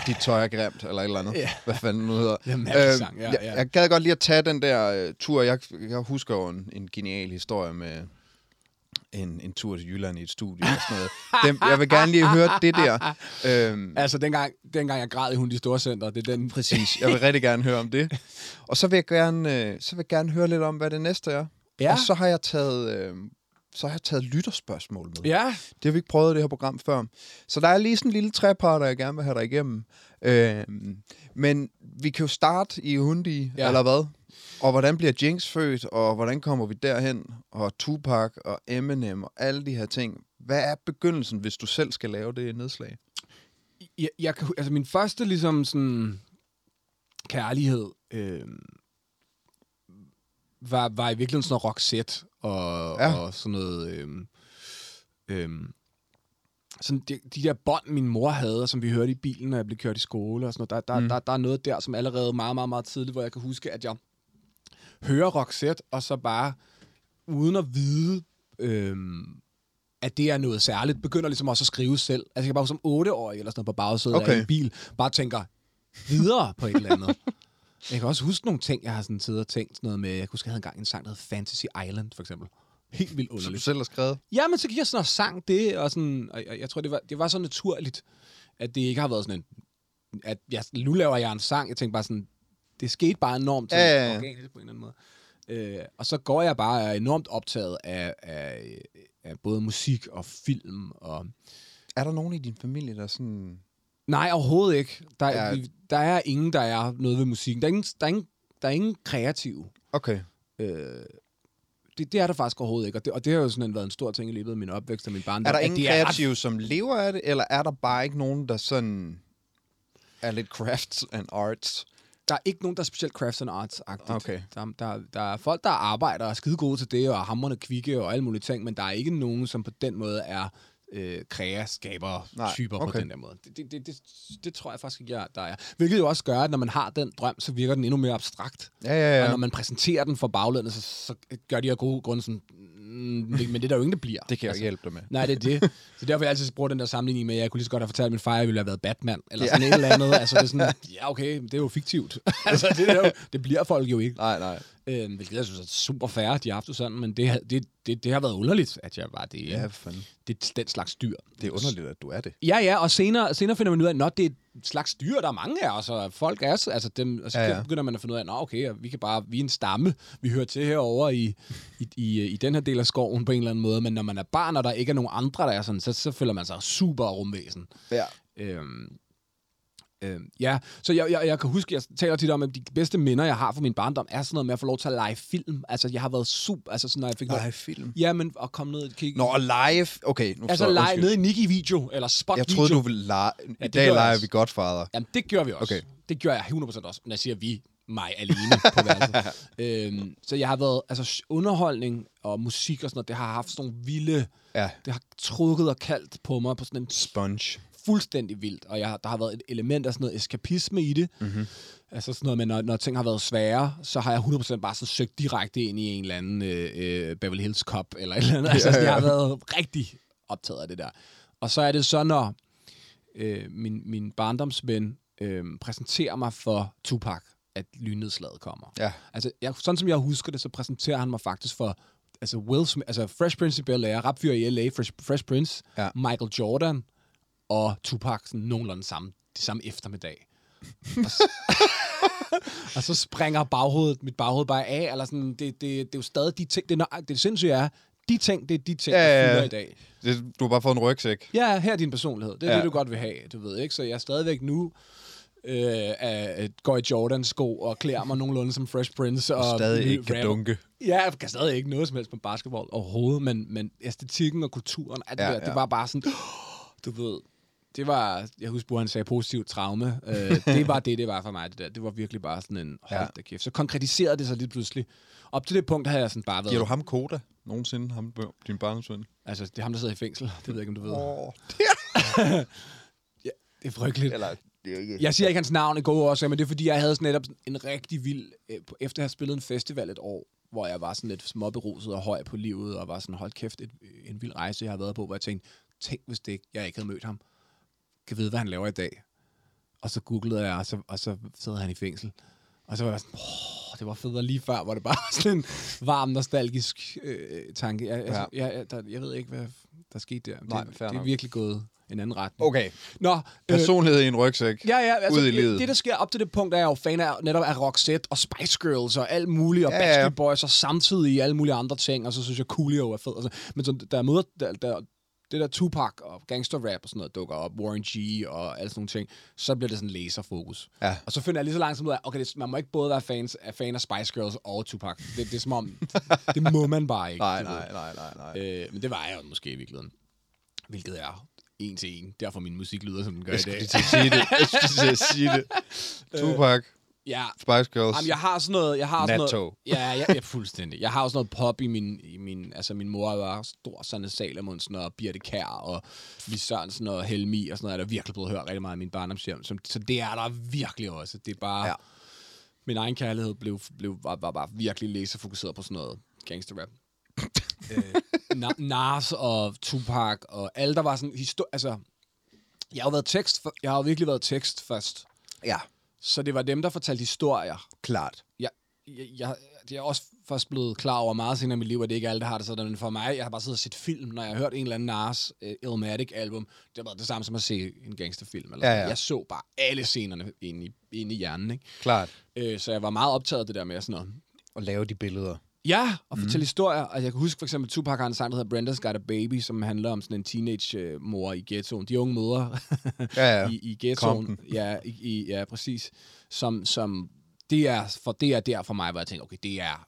dit tøj er grimt, eller et eller andet. Ja. Hvad fanden nu hedder. Det er mærkelig sang, ja, jeg, ja. jeg gad godt lige at tage den der øh, tur. Jeg, jeg husker jo en, en genial historie med en, en tur til Jylland i et studie og sådan noget. Dem, jeg vil gerne lige høre det der. Øhm, Altså, dengang, dengang jeg græd i Hun de Store Center, det er den... præcis. Jeg vil rigtig gerne høre om det. Og så vil jeg gerne, øh, så vil jeg gerne høre lidt om, hvad det næste er. Ja. Og så har jeg taget... Øh, så har jeg taget lytterspørgsmål med. Ja, Det har vi ikke prøvet i det her program før. Så der er lige sådan en lille treparter, jeg gerne vil have dig igennem. Øh, men vi kan jo starte i Hundi, ja. Eller hvad? Og hvordan bliver Jinx født, og hvordan kommer vi derhen? Og Tupac og Eminem og alle de her ting. Hvad er begyndelsen, hvis du selv skal lave det nedslag? Jeg, jeg kan, altså min første ligesom sådan kærlighed øh, var, var i virkeligheden sådan noget Roxette og, Ja. og sådan noget... Øh, øh, sådan de, de der bånd, min mor havde, som vi hørte i bilen, når jeg blev kørt i skole og sådan noget, der, der, Mm. der, der er noget der, som allerede meget, meget, meget tidligt, hvor jeg kan huske, at jeg hører Roxette, og så bare, uden at vide, øhm, at det er noget særligt, begynder ligesom også at skrive selv. Altså jeg kan bare som otteårig eller sådan noget på bagsædet. Okay. af en bil, bare tænker videre på et eller andet. Jeg kan også huske nogle ting, jeg har sådan siddet og tænkt sådan noget med, jeg kan huske, jeg havde engang en sang, der hed Fantasy Island, for eksempel. Helt vildt Som du underligt. selv har skrevet? Ja, men så gik jeg sådan og sang det, og, sådan, og jeg, jeg tror, det var, det var så naturligt, at det ikke har været sådan en, at jeg, nu laver jeg en sang, jeg tænkte bare sådan, det skete bare enormt Ja, ja, ja. organisk på en eller anden måde. Øh, og så går jeg bare og er enormt optaget af, af, af både musik og film. Og... Er der nogen i din familie, der er sådan... Nej, overhovedet ikke. Der, Ja. ja. der er ingen, der er noget ved musikken. Der er ingen, der er ingen, der er ingen kreative. Okay. Øh, det, det er der faktisk overhovedet ikke, og det, og det har jo sådan været en stor ting i løbet af min opvækst og min barndom. Er der ingen er ret kreative, som lever af det, eller er der bare ikke nogen, der sådan er lidt crafts and arts? der er ikke nogen, der er specielt crafts and arts-agtigt. Okay. Der, der, der er folk, der arbejder og er skide gode til det, og er hamrende kvikke og alle mulige ting, men der er ikke nogen, som på den måde er øh, kreaskaber Nej, typer på okay. den der måde. Det, det, det, det, det tror jeg faktisk ikke, jeg, der er. Hvilket jo også gør, at når man har den drøm, så virker den endnu mere abstrakt. Ja, ja, Ja. Og når man præsenterer den for baglandet, så, så gør de af gode grunde sådan, mm, det- men det er der jo ingen, der bliver. Det kan jeg ikke hjælpe dig med. Nej, det er det. Så derfor jeg altid bruge den der sammenligning med, at jeg kunne lige så godt have fortalt min far, at jeg ville have været Batman, eller sådan et eller andet. Altså, det er sådan, ja, okay, det er jo fiktivt. altså, det, er jo, det bliver folk jo ikke. Nej, nej. Øhm, hvilket jeg synes er super fair, de har haft det sådan, men det, har- det, det, det har været underligt, at jeg var det, Ja, ja. fanden. det, den slags dyr. Det er underligt, at du er det. Ja, ja, og senere, senere finder man ud af, at det er et slags dyr, der er mange af os, og folk er så- altså dem, og så Ja, ja, begynder man at finde ud af, at okay, vi kan bare, vi er en stamme, vi hører til herovre i, i, i, i den her del af skoven på en eller anden måde, men når man er barn, og der ikke er nogen andre, der er sådan, så, så føler man sig super rumvæsen. Ja. Øhm, øhm, ja, så jeg, jeg, jeg kan huske, jeg taler tit om, at de bedste minder, jeg har fra min barndom, er sådan noget med at få lov til at lege film. Altså, jeg har været super, altså sådan, når jeg fik Nej, film. Ja, men at komme ned og kigge. Nå, live. Okay, nu altså, lege nede i Nicky Video, eller Spot Jeg Video. troede, du ville lege. I dag gør leger vi Godfather. Jamen, det gjorde vi også. Okay. Det gjorde jeg 100% også, når jeg siger vi, mig alene på værelset. øhm, så jeg har været, altså underholdning og musik og sådan noget, det har haft sådan nogle vilde, Ja. det har trukket og kaldt på mig på sådan en Sponge. Fuldstændig vildt, og jeg, har- der har været et element af sådan noget eskapisme i det. Mm-hmm. Altså sådan noget med, når, når ting har været svære, så har jeg 100% bare sådan søgt direkte ind i en eller anden øh, øh, Beverly Hills Cop, eller et eller andet. Altså, Ja, sådan, jeg ja. har været rigtig optaget af det der. Og så er det så, når øh, min, min barndomsven øh, præsenterer mig for Tupac, at lynnedslaget kommer. Ja. Altså, jeg, sådan som jeg husker det, så præsenterer han mig faktisk for altså Will Smith, altså Fresh Prince i Bel-Air, rapfyr i L.A., Fresh, Fresh Prince, Ja. Michael Jordan og Tupac sådan nogenlunde samme, de samme eftermiddag. og, så, og så springer baghovedet, mit baghoved bare af, eller sådan, det, det, det er jo stadig de ting, det, er, det sindssyge er, de ting, det er de ting, Ja, der ja, fylder i dag. Det, du har bare fået en rygsæk. Ja, her er din personlighed. Det er Ja. det, du godt vil have, du ved, ikke? Så jeg er stadigvæk nu øh, er, går i Jordans sko og klæder mig nogenlunde som Fresh Prince. Og Stadig ikke kan dunke. Ja, jeg kan stadig ikke noget som helst med basketball overhovedet, men, men æstetikken og kulturen, alt det, Ja, der, det ja. var bare sådan, du ved, det var, jeg husker, at han sagde positivt traume. Øh, det var det, det var for mig, det der. Det var virkelig bare sådan en, hold Ja. da kæft. Så konkretiserede det sig lige pludselig. Op til det punkt havde jeg sådan bare været, Giver du ham koda nogensinde, ham, din barndomsven? altså det er ham, der sidder i fængsel. Det ved jeg ikke, om du ved. Åh, Det er frygteligt. Eller, det er ikke... Jeg siger ikke hans navn i gode årsager, men det er fordi, jeg havde sådan netop en rigtig vild... øh, Efter at have spillet en festival et år, hvor jeg var sådan lidt småberuset og høj på livet, og var sådan, hold kæft, et, en vild rejse, jeg har været på, hvor jeg tænkte, tænk hvis det ikke, jeg ikke havde mødt ham. Kan vide, hvad han laver i dag. Og så googlede jeg, og så, og så sidder han i fængsel. Og så var jeg sådan, åh, det var federe lige før, hvor det bare var sådan en varm, nostalgisk øh, tanke. Jeg, altså, jeg, jeg, der, jeg ved ikke, hvad der skete der. Nej, det, det er virkelig gået en anden retning. Okay, Nå, øh, personlighed i en rygsæk. Ja, ja, altså, Ud i det, livet. det, der sker op til det punkt, er jeg jo fan af netop af Roxette og Spice Girls og alt muligt, og Ja, ja, ja. Backstreet Boys og samtidig alle mulige andre ting, og så synes jeg Coolio er fed. Altså, men så, der er møder, der, der, det der Tupac og gangster rap og sådan noget dukker op, Warren G og alle sådan nogle ting, så bliver det sådan laserfokus. Ja. Og så finder jeg lige så langsomt ud af, okay, det, man må ikke både være fans, af fan af Spice Girls og Tupac. Det, det er som om, det må man bare ikke. Nej, nej, nej, nej, nej. Øh, men det var jeg jo måske i virkeligheden. Hvilket er en til en. Derfor min musik lyder, som den gør i Jeg skulle dag. til at sige det. Jeg skulle til at sige det. Tupac, Ja, Spice Girls. Jamen, jeg har sådan noget... Jeg har sådan noget ja, ja, ja, fuldstændig. Jeg har også noget pop i min... I min altså, min mor var stor Sanne Salomondsen og Birte Kær og Lis Sørensen og Helmi og sådan noget, er der virkelig blevet hørt rigtig meget i min barndomshjem. Så, så det er der virkelig også. Det er bare... Ja. Min egen kærlighed blev, blev, var, var bare virkelig laserfokuseret på sådan noget gangster rap. øh, Na- Nas og Tupac og alle, der var sådan... Histor- altså, jeg har jo været tekst... For, jeg har jo virkelig været tekst først. Ja, Så det var dem, der fortalte historier klart. jeg, jeg, jeg, jeg er også først blevet klar over meget senere i mit liv, at det ikke alle, der har det sådan. Men for mig, jeg har bare siddet og set film, når jeg har hørt en eller anden Nas uh, Illmatic-album. Det været det samme som at se en gangsterfilm. Eller Ja, ja. Jeg så bare alle scenerne inde i, inde i hjernen. Ikke? Klart. Øh, så jeg var meget optaget af det der med sådan noget. At lave de billeder. Ja, og fortælle mm. historier. Og jeg kan huske for eksempel, Tupac har en sang, der hedder Brenda's Got a Baby, som handler om sådan en teenage-mor i ghettoen. De unge mødre Ja, ja. i, i ghettoen. Ja, i, i, ja, præcis. Som, som det er, for det er der for mig, hvor jeg tænker, okay, det er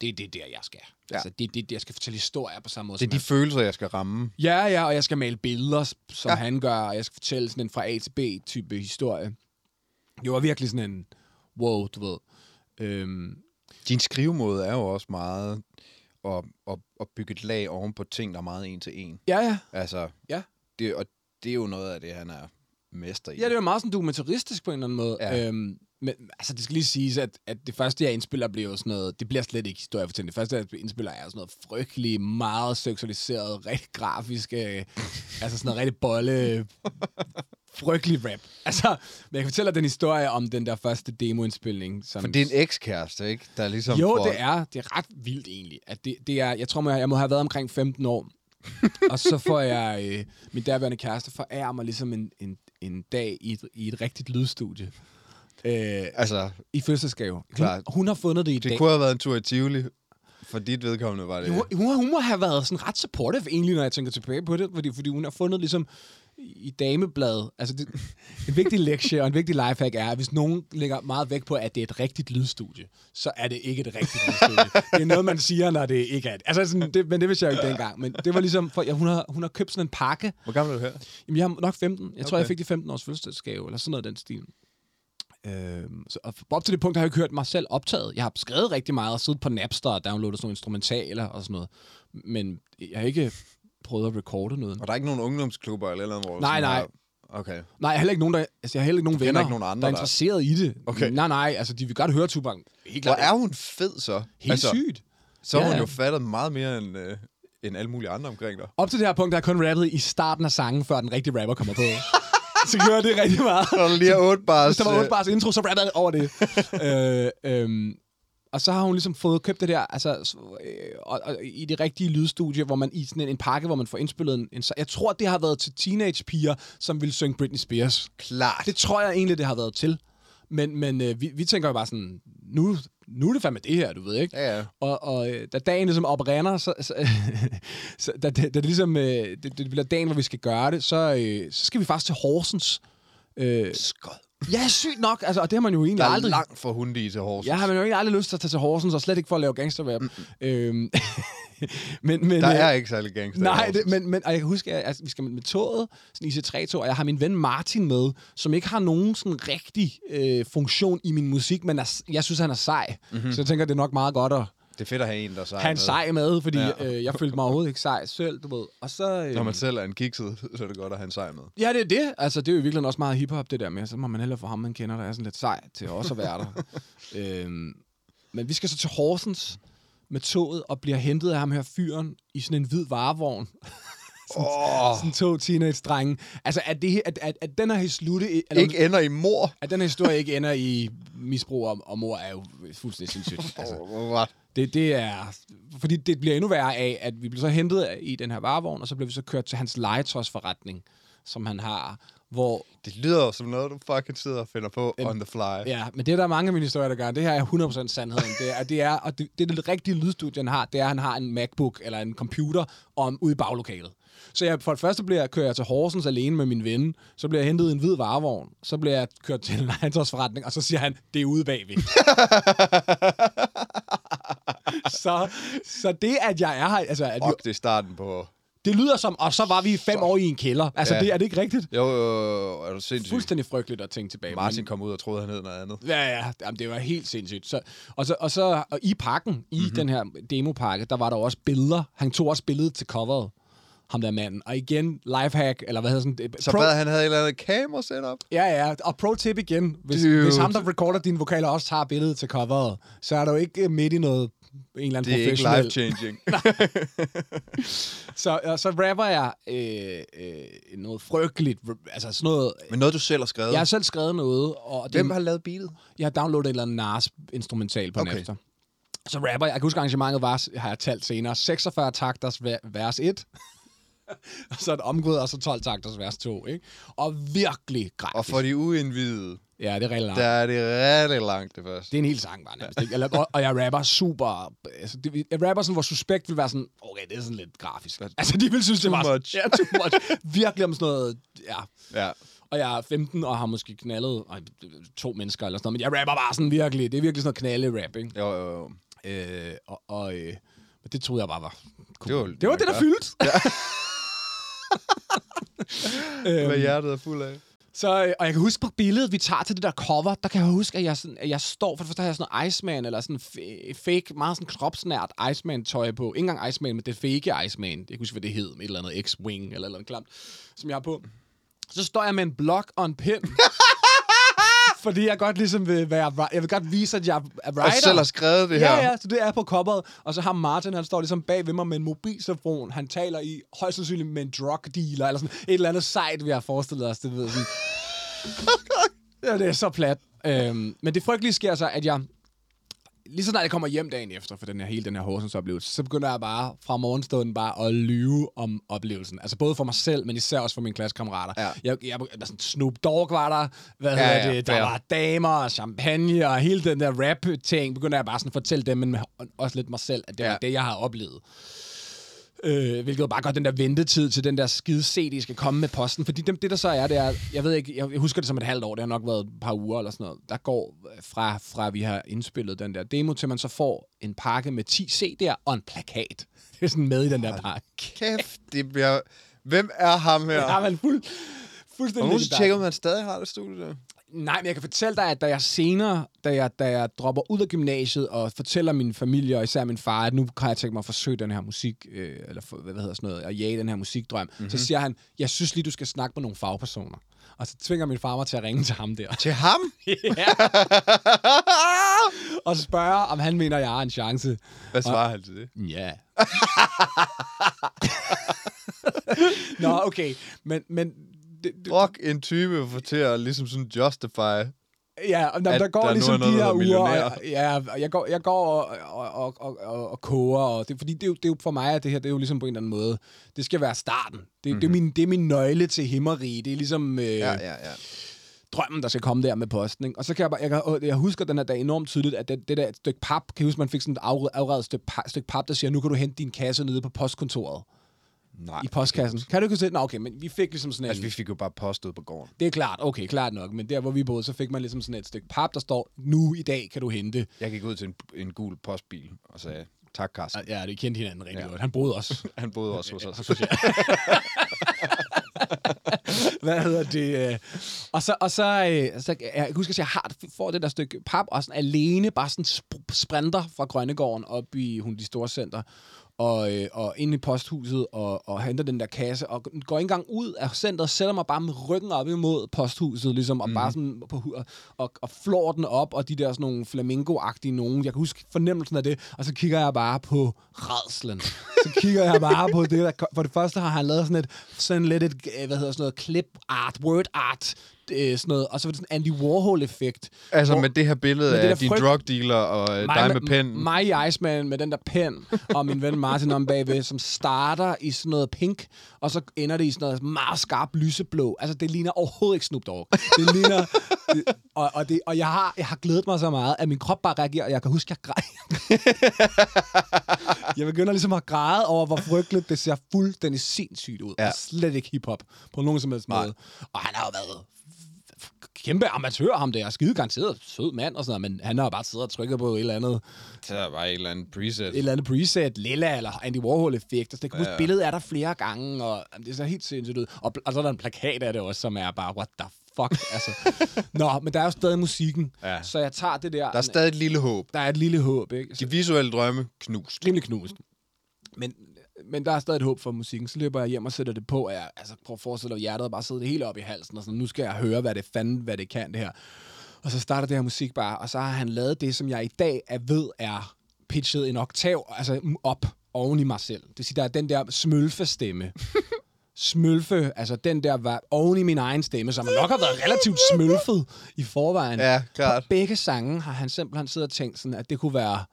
det er det der, jeg skal. Ja. Altså, det er det, jeg skal fortælle historier på samme måde Det er de følelser, jeg skal ramme. Ja, ja, og jeg skal male billeder, som ja. han gør, og jeg skal fortælle sådan en fra A til B-type historie. Det var virkelig sådan en, wow, du ved. Øhm, Din skrivemåde er jo også meget at, at, at bygge et lag oven på ting, der er meget en til en. ja, ja. Altså, Ja. det, og det er jo noget af det, han er mester i. Ja, det er meget sådan dokumentaristisk på en eller anden måde. Ja. Øhm, men altså, det skal lige siges, at, at det første, jeg indspiller, bliver jo sådan noget... Det bliver slet ikke historiefortælling. Det første, jeg indspiller, er jo sådan noget frygtelig, meget seksualiseret, rigtig grafisk... Øh, altså sådan noget rigtig bolle... frygtelig rap. Altså, men jeg kan fortælle dig den historie om den der første demoindspilning. Som, For det er en ekskæreste, ikke? Der er ligesom jo, får- det er. Det er ret vildt egentlig. At det, det er, jeg tror, jeg, jeg må have været omkring 15 år. og så får jeg... Øh, min derværende kæreste forærer mig ligesom en, en, en dag i et, i et rigtigt lydstudie. Øh, Altså, I fødselsdagsgave. Hun, Klart. hun har fundet det i det dag. kunne have været en tur i Tivoli. For dit vedkommende var det... Hun, hun, hun må have været sådan ret supportive egentlig, når jeg tænker tilbage på det, fordi, fordi hun har fundet ligesom i damebladet, altså det, en vigtig lektie og en vigtig lifehack er, at hvis nogen lægger meget vægt på, at det er et rigtigt lydstudie, så er det ikke et rigtigt lydstudie. det er noget, man siger, når det ikke er det. Altså sådan, det, men det vidste jeg jo ikke dengang. Men det var ligesom, for, ja, hun, har, hun har købt sådan en pakke. Hvor gammel er du her? Jamen, jeg har nok 15. Jeg tror, Okay. jeg fik det 15 års fødselsdagsgave, eller sådan noget den stil. Øhm, så, og op til det punkt har jeg ikke hørt mig selv optaget. Jeg har skrevet rigtig meget og siddet på Napster og downloadet sådan nogle instrumentaler og sådan noget. Men jeg har ikke prøvet at recorde noget. Og der er ikke nogen ungdomsklubber eller noget, hvor Nej, nej. Har... Okay. Nej, jeg har heller ikke nogen, der, altså, jeg har heller ikke nogen venner, ikke nogen andre, der er der- interesseret i det. Okay. Nej, nej, altså de vil godt høre Tupac. Helt Hvor klart. er hun fed så? Helt altså, sygt. Så har Ja, hun jo fattet meget mere end, øh, end alle mulige andre omkring dig. Op til det her punkt, der er kun rappet i starten af sangen, før den rigtige rapper kommer på. så gjorde det rigtig meget. Når du lige har otte bars... Hvis der var 8 bars intro, så rappede jeg over det. øh, øhm, og så har hun ligesom fået købt det der, altså, øh, og, og, i det rigtige lydstudie, hvor man i sådan en, en pakke, hvor man får indspillet en, en... Jeg tror, det har været til teenagepiger, som ville synge Britney Spears. Klart. Det tror jeg egentlig, det har været til. Men, men øh, vi, vi tænker jo bare sådan, nu, nu er det fandme det her, du ved ikke? Ja, ja. Og, og øh, da dagen ligesom oprinder, så, så, så da, da, da det ligesom, øh, det, det bliver dagen, hvor vi skal gøre det, så, øh, så skal vi faktisk til Horsens. Øh, Skod. Ja, sygt nok, altså, og det har man jo egentlig Der er aldrig... langt fra Hundi til Horsens. Jeg har man jo egentlig aldrig lyst til at tage til Horsens, og slet ikke for at lave gangsterrap. Mm. Øhm, men, men, Der øh, er ikke særlig gangster Nej, det, men, men og jeg kan huske, at altså, vi skal med, med toget, sådan IC3-tog, og jeg har min ven Martin med, som ikke har nogen sådan rigtig øh, funktion i min musik, men er, jeg synes, han er sej. Mm-hmm. Så jeg tænker, det er nok meget godt at Det er fedt at have en, der er sej med. sej med, fordi Ja. øh, jeg følte mig overhovedet ikke sej selv, du ved. Og så... Øh, Når man selv er en kikset, så er det godt at have en sej med. Ja, det er det. Altså, det er jo virkelig også meget hiphop, det der med. Så må man hellere få ham, man kender, der er sådan lidt sej til også at være der. øhm, men vi skal så til Horsens med toget og bliver hentet af ham her fyren i sådan en hvid varevogn. Åh, Sådan to teenage-drenge. Altså, at, det, at, at, at den her historie... Eller, ikke ender i mor. At den her historie ikke ender i misbrug og, og mor, er jo fuldstændig sindssygt. Altså, What? Det, det er... Fordi det bliver endnu værre af, at vi bliver så hentet i den her varevogn, og så bliver vi så kørt til hans legetøjsforretning, som han har, hvor Det lyder jo som noget, du fucking sidder og finder på on the fly. Ja, men det er der mange af mine historier, der gør. Det her er 100% sandheden. Det er, det er, og det, det, det rigtige lydstudie, han har, det er, at han har en MacBook eller en computer om, ude i baglokalet. Så jeg, for det første bliver jeg, kører jeg til Horsens alene med min ven, så bliver jeg hentet i en hvid varevogn, så bliver jeg kørt til en legetøjsforretning, og så siger han, det er ude bagved. så, så det, at jeg er her, altså, at Fuck, det er starten på... det lyder som, og så var vi fem år i en kælder. Altså, Ja. det, er det ikke rigtigt? Jo, jo, er du sindssyg? Fuldstændig frygteligt at tænke tilbage. Martin kom ud og troede, han hed noget andet. Ja, ja, jamen, det var helt sindssygt. Så, og, så, og så og i pakken, i Mhm. mm-hmm. den her demopakke, der var der også billeder. Han tog også billedet til coveret, ham der manden. Og igen, lifehack, eller hvad hedder sådan det? Så hvad, han havde et eller andet kamera setup? Ja, ja, og pro tip igen. Hvis, Dude. hvis ham, der recorder dine vokaler, også tager billedet til coveret, så er du ikke øh, midt i noget en eller anden Det er ikke life-changing. Så, og så rapper jeg øh, øh, noget frygteligt, altså sådan noget... Men noget, du selv har skrevet. Jeg har selv skrevet noget, og det, Hvem har lavet beatet? Jeg har downloadet et eller andet Nars instrumental på okay. Efter. Så rapper jeg. Jeg kan huske, arrangementet var, har jeg talt senere, 46 takters vers 1. og så et omgået, og så 12 takters vers 2. Ikke? Og virkelig grafisk. Og for de uindvidede, Ja, det er rigtig langt. der er det rigtig langt det første. Det er en hel sang bare nærmest. Ikke? Eller, og, og jeg rapper super... Altså, det, jeg rapper sådan, hvor suspekt vil være sådan, okay, det er sådan lidt grafisk. Altså, de vil synes, det Too var... sådan- much. Ja, too much. Virkelig om sådan noget... Ja. Ja. Og jeg er 15 og har måske knaldet ej, to mennesker eller sådan noget, men jeg rapper bare sådan virkelig. Det er virkelig sådan noget knalde-rap, ikke? Jo, jo, jo. Øh, og, og øh, men det troede jeg bare var cool. Det var- det, var det, der ja. fyldte. Hvad hjertet er fuld af. Så, øh, og jeg kan huske på billedet, vi tager til det der cover, der kan jeg huske, at jeg, sådan, at jeg står, for det første har jeg sådan noget Iceman, eller sådan fake, meget sådan kropsnært Iceman-tøj på. Ikke engang Iceman, men det fake Iceman. Jeg kan huske, hvad det hed, et eller andet X-Wing, eller eller andet klamt, som jeg har på. Så står jeg med en blok og en pen. fordi jeg godt ligesom vil være, jeg vil godt vise, at jeg er writer. Og selv har skrevet det her. Ja, ja, så det er på coveret. Og så har Martin, han står ligesom bag ved mig med en mobiltelefon. Han taler i højst sandsynligt med en drug dealer, eller sådan et eller andet sejt, vi har forestillet os. Det ved sådan. ja, det er så plat. Øhm, men det frygtelige sker så, at jeg lige så snart jeg kommer hjem dagen efter for den her, hele den her Horsens oplevelse, så begynder jeg bare fra morgenstunden bare at lyve om oplevelsen. Altså både for mig selv, men især også for mine klassekammerater. Ja. Jeg, jeg, der sådan Snoop Dogg var der, hvad Ja, ja, ja, hedder det, der fair. var damer og champagne og hele den der rap-ting, begynder jeg bare sådan at fortælle dem, men også lidt mig selv, at det Ja. var det, jeg har oplevet. Øh, hvilket jo bare godt den der ventetid til den der skide CD skal komme med posten. Fordi det, det der så er, det er, jeg ved ikke, jeg husker det som et halvt år, det har nok været et par uger eller sådan noget. Der går fra, fra vi har indspillet den der demo, til man så får en pakke med 10 CD'er og en plakat. Det er sådan med i den der pakke. Kæft, det bliver... Hvem er ham her? Ja, men fuld, Og fuldstændig nu legendarisk. tjekker, man stadig har det studie der. Nej, men jeg kan fortælle dig, at da jeg senere, da jeg, da jeg dropper ud af gymnasiet og fortæller min familie, og især min far, at nu kan jeg tænke mig at forsøge den her musik, øh, eller for, hvad hedder sådan noget, at jage den her musikdrøm, mm-hmm. så siger han, jeg synes lige, du skal snakke med nogle fagpersoner. Og så tvinger min far mig til at ringe til ham der. Til ham? ja. og så spørger, om han mener, jeg har en chance. Hvad svarer han til det? Ja. Nå, okay. Men, men det, det, Fuck en type for til at ligesom sådan justify. Ja, og der, der går der ligesom noget, de her uger, og, ja, og jeg går, jeg går og, og, og, og, og, og koger, og det, fordi det er, jo, det er jo for mig, at det her, det er jo ligesom på en eller anden måde, det skal være starten. Det, mm-hmm. det, er, min, det er min nøgle til himmerige. Det er ligesom øh, Ja, ja, ja, drømmen, der skal komme der med posten. Ikke? Og så kan jeg bare, jeg, jeg husker den her dag enormt tydeligt, at det, det der stykke pap, kan jeg huske, man fik sådan et afre- afredet stykke, pa, stykke pap, der siger, nu kan du hente din kasse nede på postkontoret Nej. i postkassen. Kan du ikke se det? Nå, okay, men vi fik ligesom sådan en... Altså, vi fik jo bare post ud på gården. Det er klart, okay, klart nok. Men der, hvor vi boede, så fik man ligesom sådan et stykke pap, der står, nu i dag kan du hente. Jeg gik ud til en, en gul postbil og sagde, tak Carsten. Ja, det kendte hinanden rigtig Ja. godt. Han boede også. Han boede også hos os. Hvad hedder det? øh, Og så, og så, øh, så jeg husker, at jeg har, får det der stykke pap, og sådan alene bare sådan sp- sprinter fra Grønnegården op i hun, de store center, og, øh, og ind i posthuset, og, og henter den der kasse, og går ikke engang ud af centret, sætter mig bare med ryggen op imod posthuset, ligesom, og mm. bare sådan på, og, og, og flår den op, og de der sådan nogle flamingo-agtige nogen, jeg kan huske fornemmelsen af det, og så kigger jeg bare på redslen. Så kigger jeg bare på det, der, for det første har han lavet sådan et, sådan lidt et, øh, hvad hedder sådan noget, klip art, word art, øh, sådan noget, og så var det sådan Andy Warhol-effekt. Altså Hvor- med det her billede af din frygt- drug dealer og øh, dig med pen. Mig i Iceman med den der pen, og min ven Martin om bagved, som starter i sådan noget pink, og så ender det i sådan noget meget skarp lyseblå. Altså, det ligner overhovedet ikke Snoop Dogg. Det ligner... Det, og, og, det, og jeg, har, jeg har glædet mig så meget, at min krop bare reagerer, og jeg kan huske, at jeg græd. jeg begynder ligesom at græde over, hvor frygteligt det ser fuldstændig sindssygt ud. Ja. Og slet ikke hiphop på nogen som helst Nej. måde. Og han har jo været kæmpe amatør, ham der. Skide garanteret sød mand og sådan noget, men han har bare siddet og trykket på et eller andet, Så er bare et eller andet preset. et eller andet preset, Lilla eller Andy Warhol-effekt. Altså, det kan Ja. huske, billedet er der flere gange, og jamen, det ser helt sindssygt ud. Og, og så er der en plakat af det også, som er bare, what the fuck, altså. Nå, men der er jo stadig musikken, Ja. så jeg tager det der. Der er stadig et lille håb. der er et lille håb, ikke? Så, De visuelle drømme knust. rimelig knust. Men, men der er stadig et håb for musikken. Så løber jeg hjem og sætter det på, og jeg altså, prøver at forestille mig, at hjertet bare sidder det hele op i halsen, og sådan, nu skal jeg høre, hvad det fanden, hvad det kan, det her. Og så starter det her musik bare, og så har han lavet det, som jeg i dag er ved er pitchet en oktav, altså op oven i mig selv. Det vil sige, der er den der smølfestemme. smølfe, altså den der var oven i min egen stemme, som nok har været relativt smølfet i forvejen. Ja, klart. På begge sange har han simpelthen siddet og tænkt sådan, at det kunne være,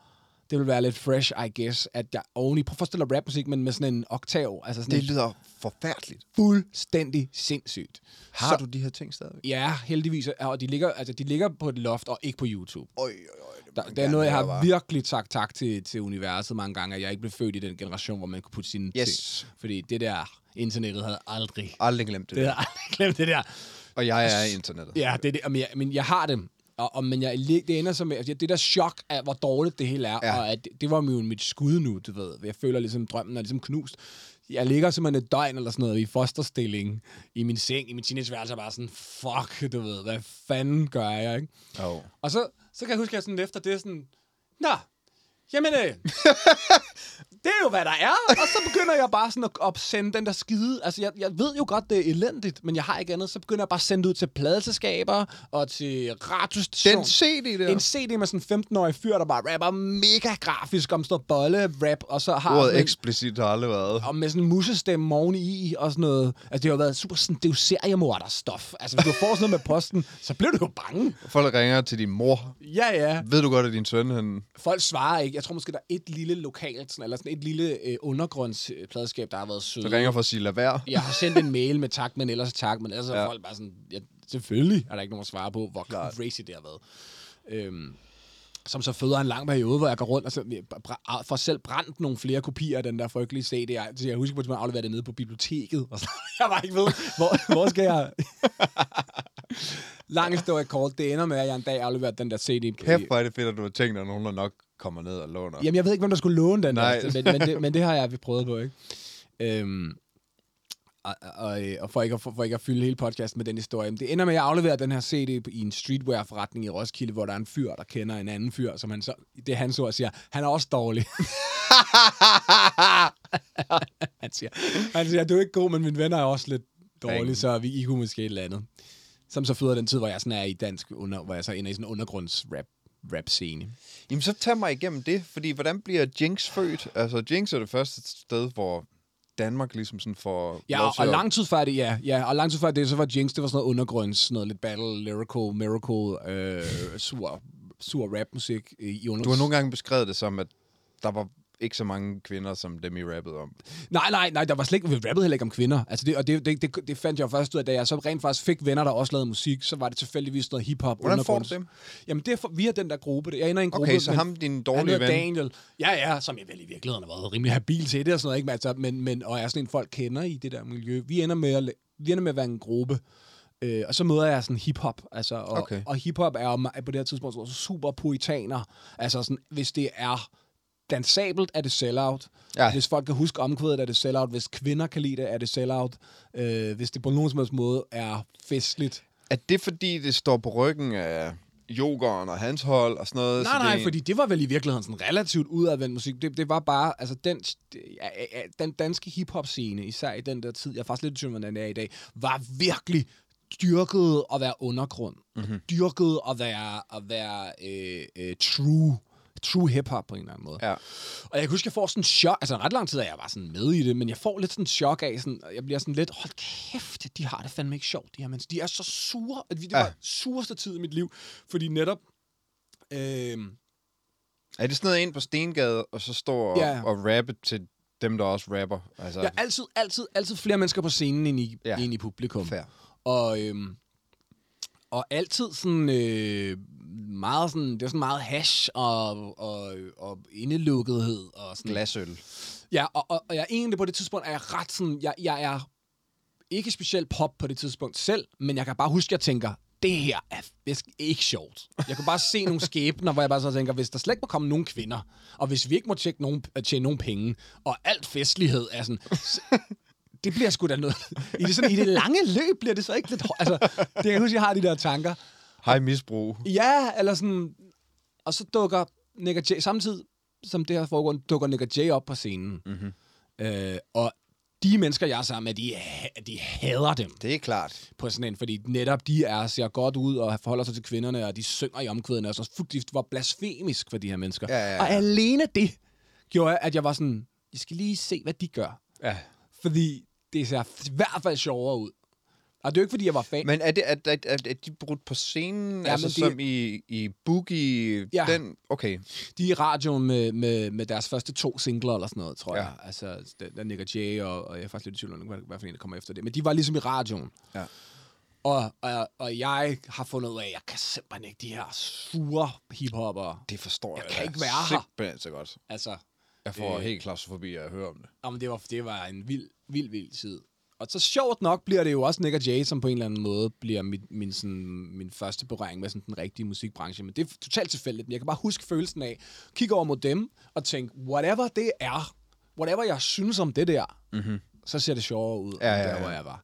det ville være lidt fresh, I guess, at jeg oveni, prøv at forestille dig rapmusik, men med sådan en oktav, altså sådan Det lyder forfærdeligt. fuldstændig sindssygt. Har Så- du de her ting stadigvæk? Ja, heldigvis, og de ligger, altså, de ligger på et loft og ikke på YouTube. Øj, øj, øj. det Der, det er noget, jeg har hva'? virkelig sagt tak til, til universet mange gange, at jeg ikke blev født i den generation, hvor man kunne putte sine Yes. ting. Fordi det der internettet havde aldrig... Aldrig glemt det. Det der. havde aldrig glemt det der. Og jeg er internettet. Ja, det er det. Men jeg, men jeg har det. Og, og, men jeg, det ender som, altså, det der chok af, hvor dårligt det hele er, Ja. og at det, det var jo mit skud nu, du ved. Jeg føler ligesom, drømmen er ligesom knust. Jeg ligger simpelthen et døgn eller sådan noget i fosterstilling i min seng, i min teenageværelse, og bare sådan, fuck, du ved, hvad fanden gør jeg, ikke? Oh. Og så, så kan jeg huske, at jeg sådan efter det sådan, Nå, jamen, øh, det er jo, hvad der er. Og så begynder jeg bare sådan at, at sende den der skide. Altså, jeg, jeg ved jo godt, det er elendigt, men jeg har ikke andet. Så begynder jeg bare at sende det ud til pladeselskaber og til radiostationer. Den CD der. En CD med sådan en 15-årig fyr, der bare rapper mega grafisk om sådan noget bolle-rap, og så har Ordet eksplicit har aldrig været. og med sådan en musestemme oveni og sådan noget. Altså, det har jo været super sådan, det er jo seriemorder-stof. Altså, hvis du får sådan noget med posten, så bliver du jo bange. Folk ringer til din mor. Ja, ja. Ved du godt, at din søn, han... Folk svarer ikke. Jeg tror måske, der er et lille lokalt, sådan, eller sådan et lille øh, undergrundspladeskab, der har været søde. Så ringer for at sige, lad være. Jeg har sendt en mail med tak, men ellers tak, men ellers ja. Ja. er folk bare sådan, ja, selvfølgelig er der ikke nogen at svare på, hvor Klart. crazy det har været. Øhm, som så føder en lang periode, hvor jeg går rundt og så, br- får selv brændt nogle flere kopier af den der frygtelige CD. Jeg, så jeg husker på, at jeg afleverede det nede på biblioteket. Og så, jeg var ikke ved, hvor, hvor skal jeg... lang historie kort. Det ender med, at jeg en dag afleverer den der CD. Kæft, hvor er det fedt, at du har tænkt, at nogen der nok kommer ned og låner. Jamen, jeg ved ikke, hvem der skulle låne den Nej. der, men, men, det, men det har jeg prøvet på, ikke? Øhm, og, og, og for, ikke at, for, for ikke at fylde hele podcasten med den historie. Men det ender med, at jeg afleverer den her CD i en streetwear-forretning i Roskilde, hvor der er en fyr, der kender en anden fyr, som han så, det er hans ord, siger, han er også dårlig. han, siger, han siger, du er ikke god, men mine venner er også lidt dårlige, så vi I kunne måske et eller andet. Som så føder den tid, hvor jeg sådan er i dansk, under, hvor jeg så ender i sådan en undergrunds-rap rap scene. Jamen, så tag mig igennem det, fordi hvordan bliver Jinx født? Altså, Jinx er det første sted, hvor Danmark ligesom sådan får Ja, og, og lang tid før det, ja, ja, og lang tid før det, så var Jinx, det var sådan noget undergrunds, sådan noget lidt battle, lyrical, miracle, øh, sur, sur rapmusik i under... Du har nogle gange beskrevet det som, at der var ikke så mange kvinder, som dem I rappede om. Nej, nej, nej, der var slet ikke, vi rappede heller ikke om kvinder. Altså det, og det, det, det, det fandt jeg først ud af, da jeg så rent faktisk fik venner, der også lavede musik, så var det tilfældigvis noget hiphop. Hvordan får du dem? Jamen det er for, via den der gruppe. Jeg ender i en gruppe. Okay, så ham, din dårlige ven, Daniel. Ja, ja, som jeg vel i virkeligheden har været rimelig habil til det og sådan noget, ikke? Men, altså, men, men, og er sådan en, folk kender i det der miljø. Vi ender med at, vi ender med at være en gruppe. Øh, og så møder jeg sådan hiphop, altså, og, Okay. og hiphop er ma- på det her tidspunkt sådan super poetaner. Altså sådan, hvis det er dansabelt, er det sellout. Ja. Hvis folk kan huske omkvædet, er det sellout. Hvis kvinder kan lide det, er det sellout. Øh, hvis det på nogen som helst måde er festligt. er det fordi, det står på ryggen af yogeren og hans hold og sådan noget? Nej, så nej, det, fordi det var vel i virkeligheden sådan relativt udadvendt musik. Det, det var bare, altså den, den danske hiphop-scene, især i den der tid, jeg er faktisk lidt i tvivl, hvordan den er i dag, var virkelig dyrket at være undergrund. Mhm. Mm-hmm. Dyrket at være, at være øh, øh, true true hip-hop på en eller anden måde. Ja. Og jeg kan huske, jeg får sådan en chok, altså ret lang tid er jeg var sådan med i det, men jeg får lidt sådan en chok af, sådan, og jeg bliver sådan lidt, hold kæft, de har det fandme ikke sjovt, de her mennesker. De er så sure, at det Ja. var sureste tid i mit liv, fordi netop, øh, Er det sådan noget ind på Stengade, og så står og, Ja. og rappe til dem, der også rapper? Altså, er altid, altid, altid flere mennesker på scenen end i, Ja. ja. end i publikum. fair. Og, øhm, og altid sådan øh, meget sådan, det var sådan meget hash og, og, og indelukkethed og sådan. Glasøl. Ja, og, og, og jeg er egentlig på det tidspunkt, er jeg ret sådan, jeg, jeg er ikke specielt pop på det tidspunkt selv, men jeg kan bare huske, at jeg tænker, det her er ikke sjovt. Jeg kan bare se nogle skæbner, hvor jeg bare så tænker, hvis der slet ikke må komme nogen kvinder, og hvis vi ikke må tjekke nogen, tjene nogen penge, og alt festlighed er sådan... det bliver sgu da noget... I det, sådan, I det lange løb bliver det så ikke lidt... Altså, det jeg huske, jeg har de der tanker. Hej misbrug. Ja, eller sådan... Og så dukker Nick Jay, samtidig som det her foregår, dukker Nick Jay op på scenen. Mm-hmm. Øh, og de mennesker, jeg er sammen med, de, de hader dem Det er klart. på sådan en, fordi netop de er, ser godt ud og forholder sig til kvinderne, og de synger i omkvædene, og så fuldt var blasfemisk for de her mennesker. Ja, ja, ja. Og alene det gjorde, at jeg var sådan, jeg skal lige se, hvad de gør. Ja. Fordi det ser i hvert fald sjovere ud. Og det er jo ikke, fordi jeg var fan. Men er, det, er, er, er, er de brudt på scenen? Ja, altså det- som i, i Boogie? Ja. Den, okay. De er i radioen med, med, med deres første to singler eller sådan noget, tror Ja. jeg. Altså, der, der Nick og Jay, og, og jeg er faktisk lidt i tvivl om, hvad, for en, der kommer efter det. Men de var ligesom i radioen. Ja. Og, og, og jeg har fundet ud af, at jeg kan simpelthen ikke de her sure hiphopper. Det forstår Jeg jeg. kan ikke være her. Simpelthen så godt. Altså, Jeg får Øh. øh. helt klaustrofobi af at høre om det. Jamen, det var, det var en vild, vild, vild tid. Og så sjovt nok bliver det jo også Nick og Jay, som på en eller anden måde bliver min, min, sådan, min første berøring med sådan den rigtige musikbranche. Men det er totalt tilfældigt. Men jeg kan bare huske følelsen af, kigge over mod dem og tænke, whatever det er, whatever jeg synes om det der, Mm-hmm. så ser det sjovere ud, Ja, end ja, der, ja. hvor jeg var.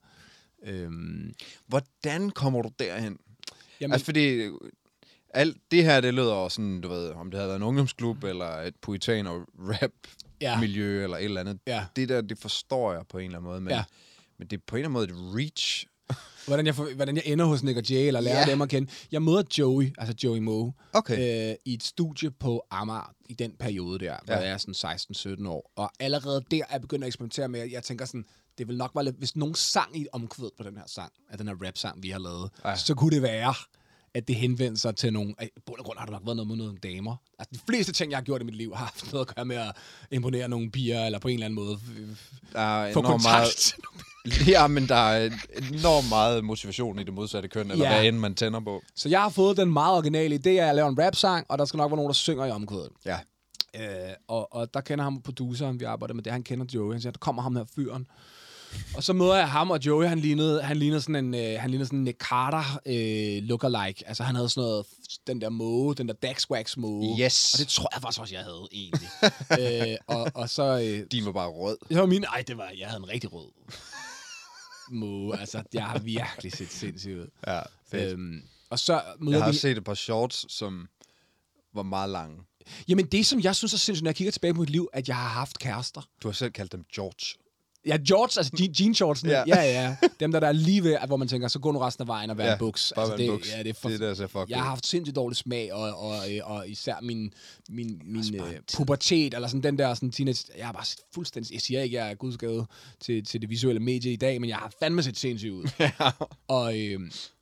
Øhm, Hvordan kommer du derhen? jamen, Altså, fordi øh, alt det her, det lyder også sådan, du ved, om det havde været en ungdomsklub, eller et puritaner rap ja, miljø eller et eller andet. ja. Det der, det forstår jeg på en eller anden måde, men, Ja. Men det er på en eller anden måde et reach. Hvordan jeg, får- hvordan jeg ender hos Nick og Jay, eller lærer Ja. dem at kende. Jeg møder Joey, altså Joey Moe, Okay. øh, i et studie på Amager i den periode der, hvor Ja. jeg er sådan 16-17 år. Og allerede der er jeg begyndt at eksperimentere med, at jeg tænker sådan, det vil nok være lidt, hvis nogen sang i et omkvæd på den her sang, af den her rap-sang, vi har lavet, ja. så kunne det være, at det henvendte sig til nogle... I bund og grund har det nok været noget med nogle damer. Altså, de fleste ting, jeg har gjort i mit liv, har haft noget at gøre med at imponere nogle piger, eller på en eller anden måde Der er få kontakt. meget, ja, men der er enormt meget motivation i det modsatte køn, eller Ja. hvad end man tænder på. Så jeg har fået den meget originale idé, at jeg laver en rap-sang, og der skal nok være nogen, der synger i omkvædet. Ja. Øh, og, og der kender ham produceren, vi arbejder med det, han kender Joey. Han siger, der kommer ham her fyren. Og så møder jeg ham, og Joey, han lignede, han lignede sådan en, øh, han lignede sådan en Nick Carter øh, lookalike. Altså, han havde sådan noget, den der måge, den der Dax Wax måge. Yes. Og det tror jeg faktisk også, jeg havde, egentlig. øh, og, og så... Øh, De var bare rød. det var min... Ej, det var... Jeg havde en rigtig rød måge. Altså, jeg har virkelig set sindssygt ud. Ja, fedt. Øhm, og så møder Jeg har vi... set et par shorts, som var meget lange. Jamen, det som jeg synes er sindssygt, når jeg kigger tilbage på mit liv, at jeg har haft kærester. Du har selv kaldt dem George. Ja, George, altså je- jean shortsene. Ja. Ja. ja, ja. Dem, der, der er lige ved, hvor man tænker, så gå nu resten af vejen og være Ja, en buks. Bare altså, det, buks. Ja, det er for, det der ser fuck jeg har haft sindssygt dårlig smag, og, og, og, og især min, min, min øh, pubertet, eller sådan den der sådan teenage... Jeg har bare set fuldstændig... Jeg siger ikke, jeg er gudsgave til, til det visuelle medie i dag, men jeg har fandme set sindssygt ud. og, øh,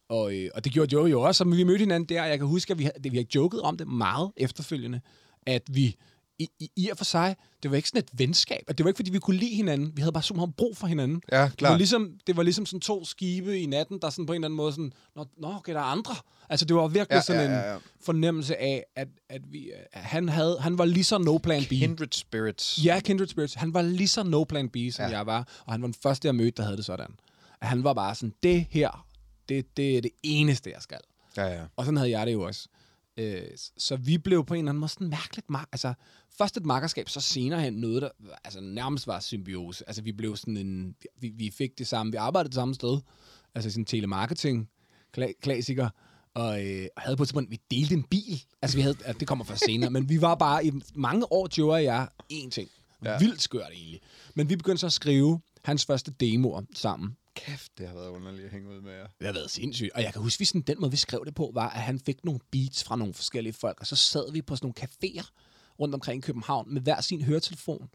og, øh, og det gjorde Joey jo også, så vi mødte hinanden der, og jeg kan huske, at vi, havde- vi har joket om det meget efterfølgende, at vi i, i, i og for sig, det var ikke sådan et venskab, at det var ikke, fordi vi kunne lide hinanden, vi havde bare simpelthen brug for hinanden. Ja, Det var, klart. ligesom, det var ligesom sådan to skibe i natten, der sådan på en eller anden måde sådan, nå, nå okay, der er andre. Altså, det var virkelig Ja, sådan ja, ja, ja. en fornemmelse af, at, at vi, at han, havde, han var lige så no plan B. Kindred spirits. Ja, Kindred Spirits. Han var lige så no plan B, som ja. jeg var. Og han var den første, jeg mødte, der havde det sådan. At han var bare sådan, det her, det, det er det eneste, jeg skal. Ja, ja. Og sådan havde jeg det jo også. Øh, så vi blev på en eller anden måde sådan mærkeligt mar- Altså, først et makkerskab, så senere hen noget, der altså, nærmest var symbiose. Altså, vi blev sådan en... Vi, vi fik det samme... Vi arbejdede det samme sted. Altså, sådan telemarketing, kla- klassiker. Og øh, havde på et tidspunkt, vi delte en bil. Altså, vi havde, altså, det kommer først senere, men vi var bare i mange år, Joe og jeg, én ting. Ja. Vildt skørt egentlig. Men vi begyndte så at skrive hans første demoer sammen. Kæft, det har været underligt at hænge ud med jer. Det har været sindssygt. Og jeg kan huske, at sådan, den måde, vi skrev det på, var, at han fik nogle beats fra nogle forskellige folk, og så sad vi på sådan nogle caféer rundt omkring i København med hver sin høretelefon.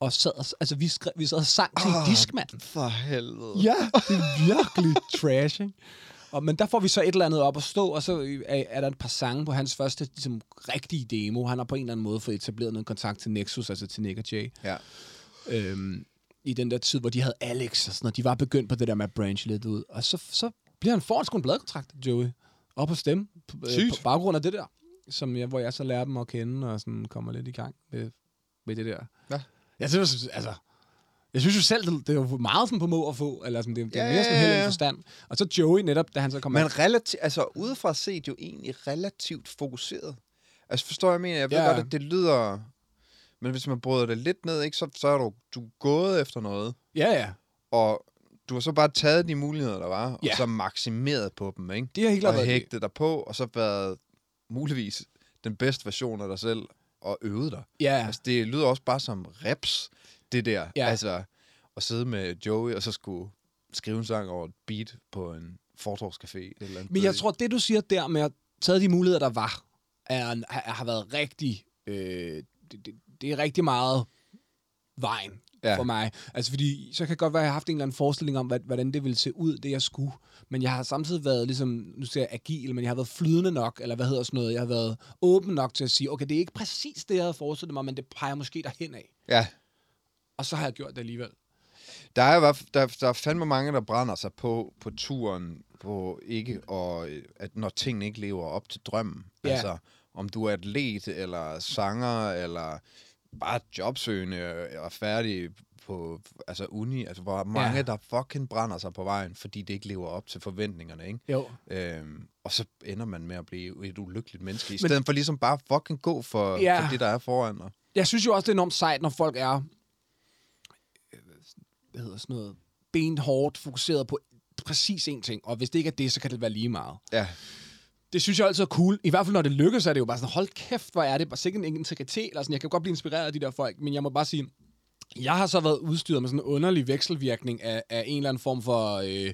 Og sad, og- altså, vi, skrev, vi sad og sang til en Ah. diskmand. For helvede. Ja, det er virkelig trash, ikke? Og, men der får vi så et eller andet op at stå, og så er, er der et par sange på hans første ligesom, rigtige demo. Han har på en eller anden måde fået etableret noget kontakt til Nexus, altså til Nick og Jay. Ja. Øhm, I den der tid, hvor de havde Alex og sådan noget. De var begyndt på det der med at branche lidt ud. Og så, så bliver han foran sgu en bladkontrakt, Joey. Op hos dem. På, øh, på baggrund af det der. Som jeg, hvor jeg så lærer dem at kende, og sådan kommer lidt i gang med, med det der. Ja. Jeg synes, altså... Jeg synes jo selv, det, det er jo meget sådan på må at få, eller sådan, det, det er Ja, mere sådan ja, helt ja. forstand. Og så Joey netop, da han så kommer... Men relativt, altså udefra set jo egentlig relativt fokuseret. Altså forstår jeg, mener? Jeg ved ja. godt, at det lyder... Men hvis man bryder det lidt ned, ikke, så, så er du, du er gået efter noget, Ja, ja. og du har så bare taget de muligheder, der var, Ja. og så maksimeret på dem, ikke? Det har helt klart Og været det. hægtet dig på, og så været muligvis den bedste version af dig selv, og øvet dig. Ja, Altså, det lyder også bare som reps, det der. Ja. Altså, at sidde med Joey, og så skulle skrive en sang over et beat på en fortorvscafé. Eller andet Men jeg tror, det du siger der med at tage de muligheder, der var, er, har, har været rigtig... Øh, det, det, det er rigtig meget vejen ja. For mig. Altså fordi, så kan det godt være, at jeg har haft en eller anden forestilling om, hvordan det ville se ud, det jeg skulle. Men jeg har samtidig været ligesom, nu siger jeg agil, men jeg har været flydende nok, eller hvad hedder sådan noget. Jeg har været åben nok til at sige, okay, det er ikke præcis det, jeg havde forestillet mig, men det peger måske derhen af. Ja, Og så har jeg gjort det alligevel. der er, der, der er fandme mange, der brænder sig på, på turen, på ikke, og at når tingene ikke lever op til drømmen. Ja. Altså, om du er atlet, eller sanger, eller bare jobsøgende og færdig på altså uni. Altså, hvor mange, Ja. der fucking brænder sig på vejen, fordi det ikke lever op til forventningerne, ikke? Jo. Øhm, og så ender man med at blive et ulykkeligt menneske, i stedet for ligesom bare fucking gå for, Ja. for det, der er foran dig. Jeg synes jo også, det er enormt sejt, når folk er øh, hvad hedder sådan noget, benhårdt fokuseret på præcis én ting. Og hvis det ikke er det, så kan det være lige meget. Ja, Det synes jeg altid er cool. I hvert fald, når det lykkes, er det jo bare sådan, hold kæft, hvor er det bare sikkert en integritet. Eller sådan. Jeg kan godt blive inspireret af de der folk, men jeg må bare sige, jeg har så været udstyret med sådan en underlig vekselvirkning af, af en eller anden form for øh,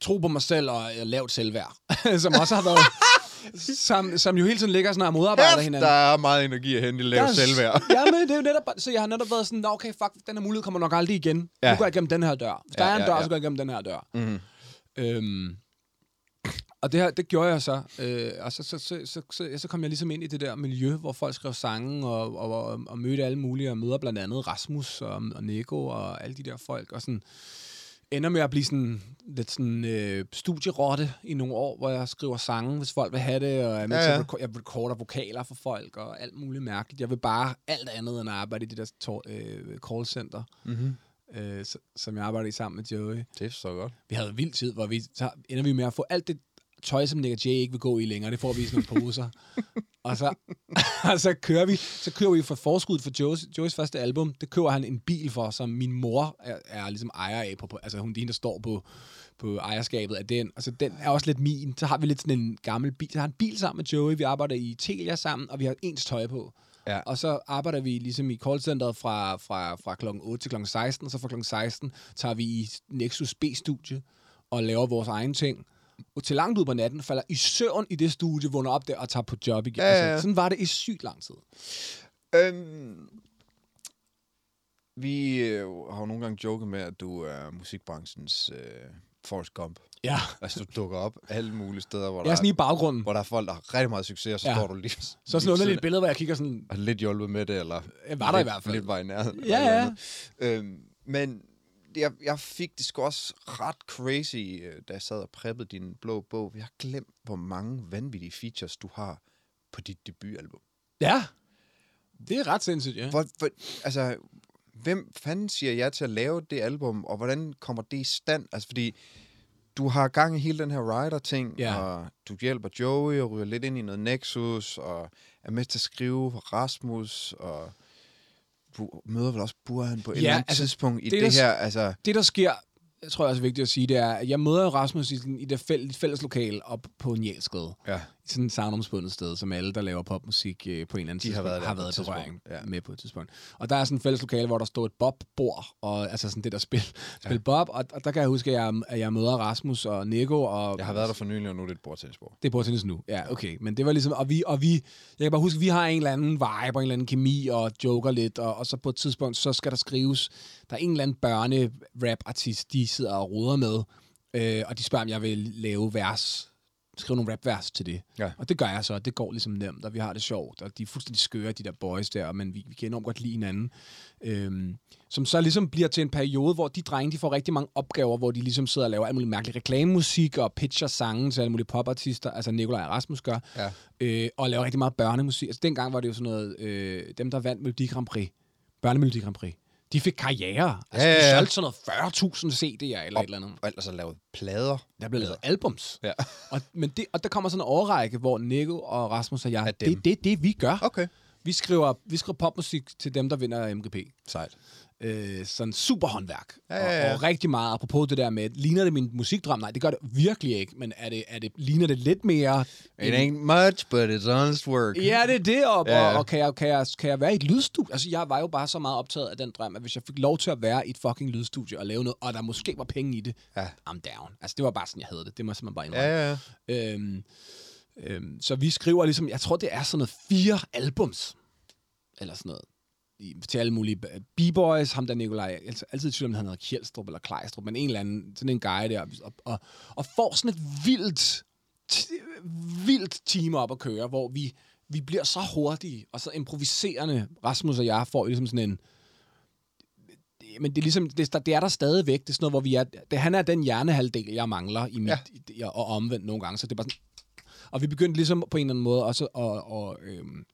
tro på mig selv og øh, lavt selvværd, som også har været... som, som jo hele tiden ligger sådan og modarbejder Kæft, hinanden. der er meget energi at hente i lavt selvværd. ja, men det er jo netop, så jeg har netop været sådan, "Nå, okay, fuck, den her mulighed kommer nok aldrig igen. Ja. Nu går jeg igennem den her dør. Hvis der Ja, er en ja, dør, ja. så går jeg igennem den her dør. Mm. Øhm, og det, her, det gjorde jeg så. Øh, og så, så, så, så, så, så kom jeg ligesom ind i det der miljø, hvor folk skrev sange og, og, og, og mødte alle mulige, og møder blandt andet Rasmus og, og Nico og alle de der folk. Og sådan ender med at blive sådan lidt sådan øh, studierotte i nogle år, hvor jeg skriver sange, hvis folk vil have det, og jeg Ja, ja, reko- jeg recorder vokaler for folk, og alt muligt mærkeligt. Jeg vil bare alt andet end at arbejde i det der tor- øh, callcenter, Mm-hmm. øh, som jeg arbejder i sammen med Joey Det er så godt. vi havde en vild tid, hvor vi så ender vi med at få alt det tøj, som Nick Jay ikke vil gå i længere. Det får vi i sådan nogle poser. og, så, og så kører vi så kører vi for forskud for Joe's, Joe's første album. Det køber han en bil for, som min mor er, er ligesom ejer af. På, på, altså hun er hende, der står på, på ejerskabet af den. Altså den er også lidt min. Så har vi lidt sådan en gammel bil. Så har en bil sammen med Joey. Vi arbejder i Telia sammen, og vi har ens tøj på. Ja. Og så arbejder vi ligesom i callcenteret fra, fra, fra klokken 8 til klokken 16, og så fra klokken 16 tager vi i Nexus B-studie og laver vores egen ting. Og til langt ud på natten falder i søvn i det studie, vågner op der og tager på job igen. Ja, ja. Altså, sådan var det i sygt lang tid. Øhm, vi øh, har jo nogle gange joket med, at du er musikbranchens øh, Forrest Gump. Ja. Altså, du dukker op alle mulige steder, hvor, Jeg der, er sådan i baggrunden. hvor der er folk, der har rigtig meget succes, og så Ja. står du lige... Så er sådan underligt billede, hvor jeg kigger sådan... Og lidt hjulpet med det, eller... Jeg var der lidt, i hvert fald. Lidt i nærheden. Ja, ja. Øhm, men jeg, jeg fik det sgu også ret crazy, øh, da jeg sad og preppede din blå bog. Jeg har glemt, hvor mange vanvittige features du har på dit debutalbum. Ja. Det er ret sindssygt, ja. Hvor, hvor, altså, hvem fanden siger ja til at lave det album, og hvordan kommer det i stand? Altså, fordi du har gang i hele den her writer-ting, Ja. og du hjælper Joey og ryger lidt ind i noget Nexus, og er med til at skrive for Rasmus, og møder vel også Burhan på et Ja, eller andet altså, tidspunkt i det, det, der her, altså... Det, der sker, jeg tror jeg også er vigtigt at sige, det er, at jeg møder Rasmus i, i det fælles, fælles lokale op på en jælskade. Ja. Sådan et savnomspundet sted, som alle, der laver popmusik øh, på en eller anden De har været har været berøring ja. med på et tidspunkt. Og der er sådan et fælles lokale, hvor der står et bobbord, og altså sådan det der spil, spil bob, og, og der kan jeg huske, at jeg, at jeg møder Rasmus og Nico, og Jeg har været der for nylig, og nu er det et bordtennisbord. det er bordtennis nu. Ja, okay. Men det var ligesom, og vi, og vi, jeg kan bare huske, at vi har en eller anden vibe og en eller anden kemi og joker lidt, og, og så på et tidspunkt, så skal der skrives, der er en eller anden børne-rap-artist, de sidder og roder med, øh, og de spørger, om jeg vil lave vers, skrive nogle rap-vers til det. Ja. Og det gør jeg så, og det går ligesom nemt, og vi har det sjovt, og de er fuldstændig skøre, de der boys der, men vi, vi kan enormt godt lide hinanden. Øhm, som så ligesom bliver til en periode, hvor de drenge, de får rigtig mange opgaver, hvor de ligesom sidder og laver alt muligt mærkelig reklamemusik og pitcher sange til alle mulige popartister, altså Nikolaj og Rasmus gør, Ja. øh, og laver rigtig meget børnemusik. Altså dengang var det jo sådan noget, øh, dem der vandt Melodi Grand Prix, børnemelodi Grand Prix, de fik karriere. Altså, Ja, ja, de ja. solgte sådan noget 40.000 CD'er eller et eller andet. Og ellers har lavet plader. Der blev lavet albums. Ja. Og, men det, og der kommer sådan en overrække, hvor Nico og Rasmus og jeg, det er det, det, vi gør. Okay. Vi skriver, vi skriver popmusik til dem, der vinder MGP. Sejt. Øh, sådan super håndværk. Ja, ja, ja. Og, og rigtig meget, apropos det der med, ligner det min musikdrøm? Nej, det gør det virkelig ikke, men er det, er det, ligner det lidt mere... It ain't much, but it's honest work. Ja, det er det, og, Ja, og, og kan, jeg, kan, jeg, kan jeg være i et lydstudie? Altså, jeg var jo bare så meget optaget af den drøm, at hvis jeg fik lov til at være i et fucking lydstudie og lave noget, og der måske var penge i det, Ja. I'm down. Altså, det var bare sådan, jeg havde det. Det må jeg simpelthen bare indrømme. Ja, ja. Øhm, øhm, så vi skriver ligesom, jeg tror, det er sådan noget fire albums, eller sådan noget, til alle mulige b-boys, ham der Nikolaj, er altid- i tvivl om, han hedder Kjeldstrup eller Klejstrup, men en eller anden, sådan en guy der, og, og, og får sådan et vildt, vildt team op at køre, hvor vi, vi bliver så hurtige og så improviserende. Rasmus og jeg får ligesom sådan en, men det er ligesom, det, det er der stadigvæk. Det er sådan noget, hvor vi er, det, han er den hjernehalvdel, jeg mangler i mit, ja. og omvendt nogle gange. Så det er bare sådan, og vi begyndte ligesom på en eller anden måde også at, og, øhm,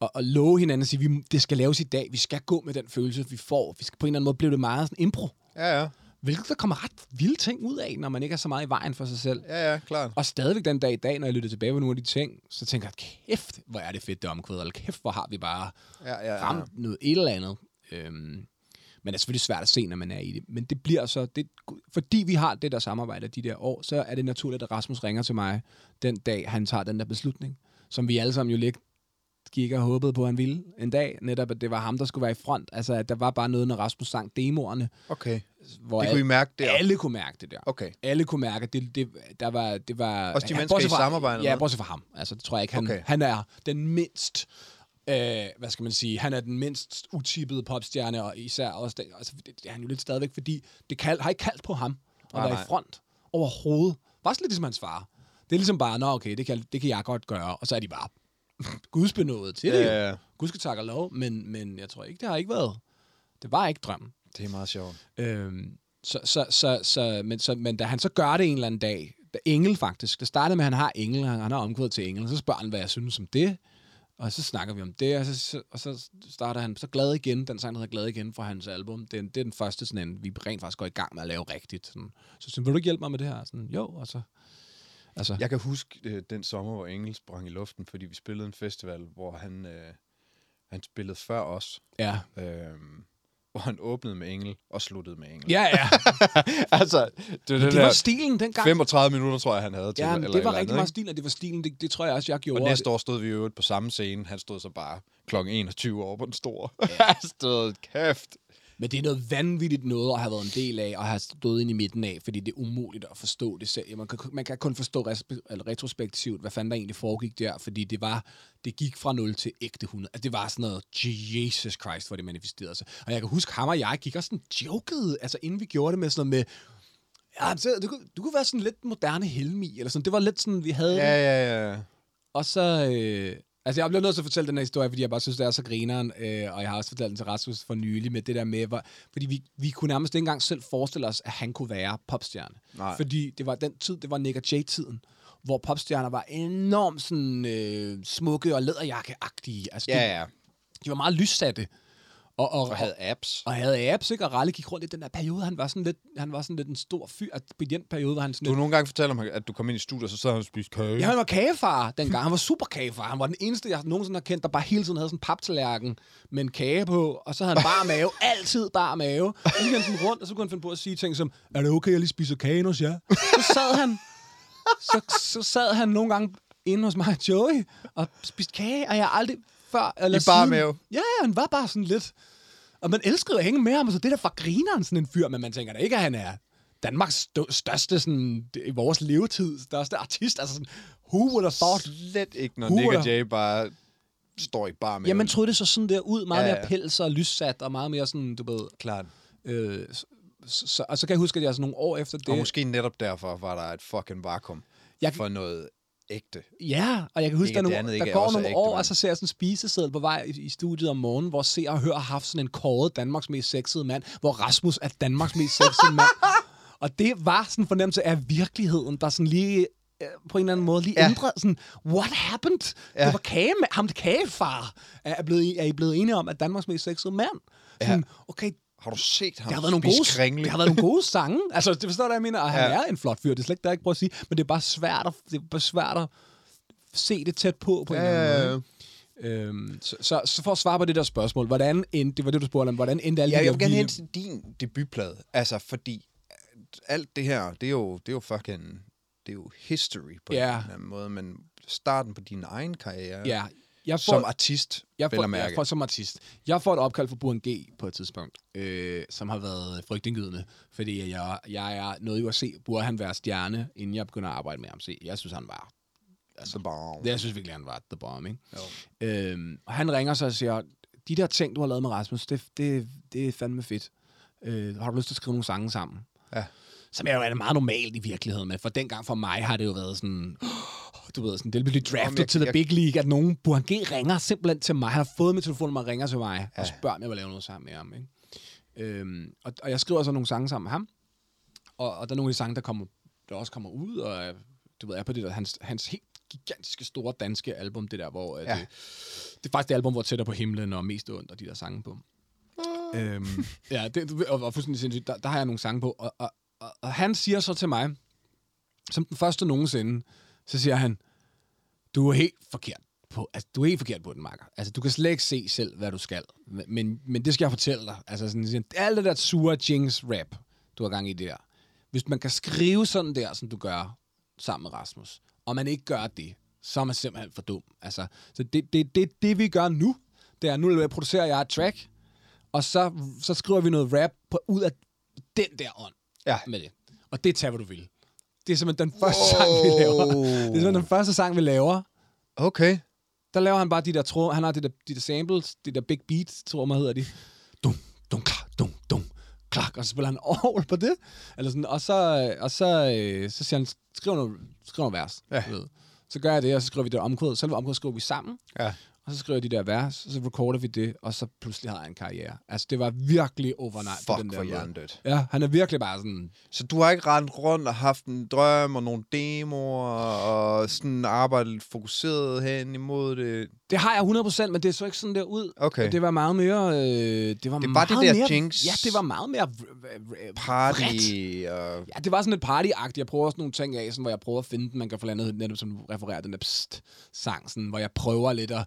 at, at love hinanden at sige, vi, det skal laves i dag. Vi skal gå med den følelse, vi får. Vi skal på en eller anden måde blive det meget sådan impro. Ja, ja. Hvilket der kommer ret vilde ting ud af, når man ikke er så meget i vejen for sig selv. Ja, ja, klart. Og stadigvæk den dag i dag, når jeg lytter tilbage på nogle af de ting, så tænker jeg, kæft, hvor er det fedt, det omkvæd. Eller kæft, hvor har vi bare Ja, ja, ja. ramt noget et eller andet. Øhm, men det er selvfølgelig svært at se, når man er i det. Men det bliver så, det, fordi vi har det der samarbejde de der år, så er det naturligt, at Rasmus ringer til mig den dag, han tager den der beslutning, som vi alle sammen jo lidt gik og håbede på, at han ville en dag. Netop, at det var ham, der skulle være i front. Altså, at der var bare noget, når Rasmus sang demoerne, Okay. hvor Det kunne I alle, mærke der? alle kunne mærke det der. Okay. alle kunne mærke, at det, det, der var, det var... Også de ja, mennesker, I samarbejder Ja, bortset fra ham. Altså, det tror jeg ikke. Han, Okay. han er den mindst... Øh, hvad skal man sige? Han er den mindst utippede popstjerne, og især også... Det, altså, det, det er han jo lidt stadigvæk, fordi det kald, har ikke kaldt på ham at Nej, være nej. i front overhovedet. Bare sådan lidt ligesom hans far. Det er ligesom bare, nå okay, det kan, det kan jeg godt gøre, og så er de bare gudsbenået til det. Ja, ja. Gud skal takke og lov, men, men jeg tror ikke, det har ikke været... Det var ikke drømmen. Det er meget sjovt. Øhm, så, så, så, så, men, så, men da han så gør det en eller anden dag, da Engel faktisk, det startede med, at han har Engel, han, han har omkvædet til Engel, så spørger han, hvad jeg synes om det, og så snakker vi om det, og så, og så starter han så glad igen, den sang, der hedder Glad igen fra hans album. Det er, det er den første, sådan en, vi rent faktisk går i gang med at lave rigtigt. Sådan. Så sådan, vil du ikke hjælpe mig med det her? Sådan, jo, og så... Altså, Jeg kan huske øh, den sommer, hvor Engel sprang i luften, fordi vi spillede en festival, hvor han, øh, han spillede før os. ja. Øh, hvor han åbnede med Engel og sluttede med Engel. Ja, ja. altså, det, det, Det var stilen dengang. 35 minutter, tror jeg, han havde til Ja, eller det et var rigtig andet, meget stilen, og det var stilen, det, det tror jeg også, jeg gjorde. Og næste år stod vi jo på samme scene. Han stod så bare kl. 21 over på den store. Han stod kæft. Men det er noget vanvittigt noget at have været en del af, og have stået ind i midten af, fordi det er umuligt at forstå det selv. Man kan, man kan kun forstå eller retrospektivt, hvad fanden der egentlig foregik der, fordi det var, det gik fra 0 til ægte 100. Altså, det var sådan noget, Jesus Christ, hvor det manifesterede sig. Og jeg kan huske, ham og jeg gik også sådan jokede, altså inden vi gjorde det med sådan noget med, ja, så, du, kunne- du kunne være sådan lidt moderne Helmi, eller sådan. Det var lidt sådan, vi havde Ja, ja, ja. Og så... Øh, altså, jeg blev nødt til at fortælle den her historie, fordi jeg bare synes, det er så grineren. Øh, og jeg har også fortalt den til Rasmus for nylig med det der med... Hvor, fordi vi, vi kunne nærmest ikke engang selv forestille os, at han kunne være popstjerne. Nej. Fordi det var den tid, det var Nick og Jay-tiden, hvor popstjerner var enormt sådan, øh, smukke og læderjakke-agtige. Altså, Ja, ja. de var meget lyssatte. Og, og, Og havde apps. og havde apps, ikke? Og Ralle gik rundt i den der periode. Han var sådan lidt, han var sådan lidt en stor fyr. At på den periode var han sådan Du har nogle gange fortalt mig, at du kom ind i studiet, og så sad han og spiste kage. Ja, han var kagefar dengang. Han var super kagefar. Han var den eneste, jeg nogensinde har kendt, der bare hele tiden havde sådan en paptallerken med en kage på, og så havde han bare mave. Altid bare mave. Så gik han sådan rundt, og så kunne han finde på at sige ting som, er det okay, jeg lige spiser kage hos jer? Så sad han, så, så sad han nogle gange inde hos mig og Joey og spiste kage, og jeg har aldrig før eller I bare mave? Ja, ja, han var bare sådan lidt... Og man elskede at hænge med ham, så det der for grineren sådan en fyr, men man tænker da ikke, at han er Danmarks største, sådan, i vores levetid, største artist. Altså sådan, who would have thought? Slet ikke, når. Nick og Jay bare står i bar med Jamen, troede det så sådan der ud, meget Ja, ja, ja. mere pels og lyssat, og meget mere sådan, du ved... Klart. Øh, så, så, og så kan jeg huske, at jeg sådan nogle år efter det... Og måske netop derfor var der et fucking vakuum Jeg- for noget ægte. Ja, og jeg kan huske, Ikke, der, nogle, andet der er går nogle ægte, år, men- og så ser jeg sådan en spiseseddel på vej i, i studiet om morgenen, hvor Se og Hør har haft sådan en kåret Danmarks mest sexede mand, hvor Rasmus er Danmarks mest sexede mand. Og det var sådan en fornemmelse af virkeligheden, der sådan lige øh, på en eller anden måde lige Ja. ja. ændrede sådan, what happened? Ja. Ja. Det var kage, ham det kagefar. Er, blevet, er I blevet enige om, at Danmarks mest sexede mand? Sådan, okay, Har du set ham det har været nogle gode, kringle? det har været nogle gode sange. Altså, det forstår du, jeg mener? Og han Ja. ja. er en flot fyr, det er slet ikke jeg ikke prøver at sige. Men det er bare svært at, det er bare svært at se det tæt på, på en Ja, eller anden ja, måde. ja. Øhm, så, så, så for at svare på det der spørgsmål, hvordan endte, det var det, du spurgte om, hvordan endte alle Ja, de jeg der vil gerne hen vilde- til din debutplade. Altså, fordi øh, alt det her, det er jo, det er jo fucking... Det er jo history på Ja. en eller anden måde, men starten på din egen karriere Ja, jeg får, som artist, jeg får, jeg får som artist. Jeg får et opkald fra Buren G på et tidspunkt, øh, som har været frygtindgydende, fordi jeg, jeg er noget jo at se, burde han være stjerne, inden jeg begynder at arbejde med ham. Se, jeg synes, han var altså, bare... Det, jeg synes virkelig, han var the bomb, ikke? Jo. Øhm, og han ringer så og siger, de der ting, du har lavet med Rasmus, det, det, det er fandme fedt. Øh, har du lyst til at skrive nogle sange sammen? Ja. Som er jo er meget normalt i virkeligheden, men for dengang for mig har det jo været sådan, du ved, sådan, det bliver draftet jeg- til the jeg- big league, at nogen, Burhan G ringer simpelthen til mig. Han har fået min telefon, og ringer til mig, ja. og spørger, om jeg vil lave noget sammen med ham, ikke? Øhm, og, og jeg skriver så nogle sange sammen med ham, og, og der er nogle af de sange, der, kommer, der også kommer ud, og er, du ved, er på det der, hans, hans helt gigantiske store danske album, det der, hvor ja. Ja. det, det er faktisk det album, hvor tættere på himlen og mest ondt, og de der sange på. øhm, ja, det, og, og fuldstændig sindssygt, der, der har jeg nogle sange på, og, og, og, og han siger så til mig, som den første nogensinde, så siger han, du er helt forkert på, altså, du er helt forkert på den, Marker. Altså, du kan slet ikke se selv, hvad du skal. Men, men det skal jeg fortælle dig. Altså, sådan, alt det der sure jinx rap, du har gang i der. Hvis man kan skrive sådan der, som du gør sammen med Rasmus, og man ikke gør det, så er man simpelthen for dum. Altså, så det, det, det, det vi gør nu, det er, nu producerer jeg et track, og så, så skriver vi noget rap på, ud af den der ånd Ja. med det. Og det tager, hvad du vil. Det er simpelthen den første sang, vi laver. Det er simpelthen den første sang, vi laver. Okay. Der laver han bare de der tråd, han har de der, de der samples, de der big beats, tror man hedder de. Dum, dum, klak, dum, dum, klak, og så spiller han over på det. Eller sådan, og så, og så, øh, så siger han, skriv noget, skriv noget vers. Ja. ved. Så gør jeg det, og så skriver vi det omkvæd. Selve omkvædet skriver vi sammen, Ja. Og så skriver de der vers, og så recorder vi det, og så pludselig har jeg en karriere. Altså, det var virkelig overnight på den Fuck der for måde. Ja, han er virkelig bare sådan, Så du har ikke rendt rundt og haft en drøm og nogle demoer og sådan arbejdet fokuseret hen imod det? Det har jeg 100%, men det så ikke sådan der ud. Okay. Det var meget mere... Øh, det var, Det var meget det der mere, Jinx Ja, det var meget mere... Party og... Ja, det var sådan lidt partyagtigt. Jeg prøver også nogle ting af, sådan, hvor jeg prøver at finde den. Man kan få landet netop som refererer den der pst-sang, sådan, hvor jeg prøver lidt at,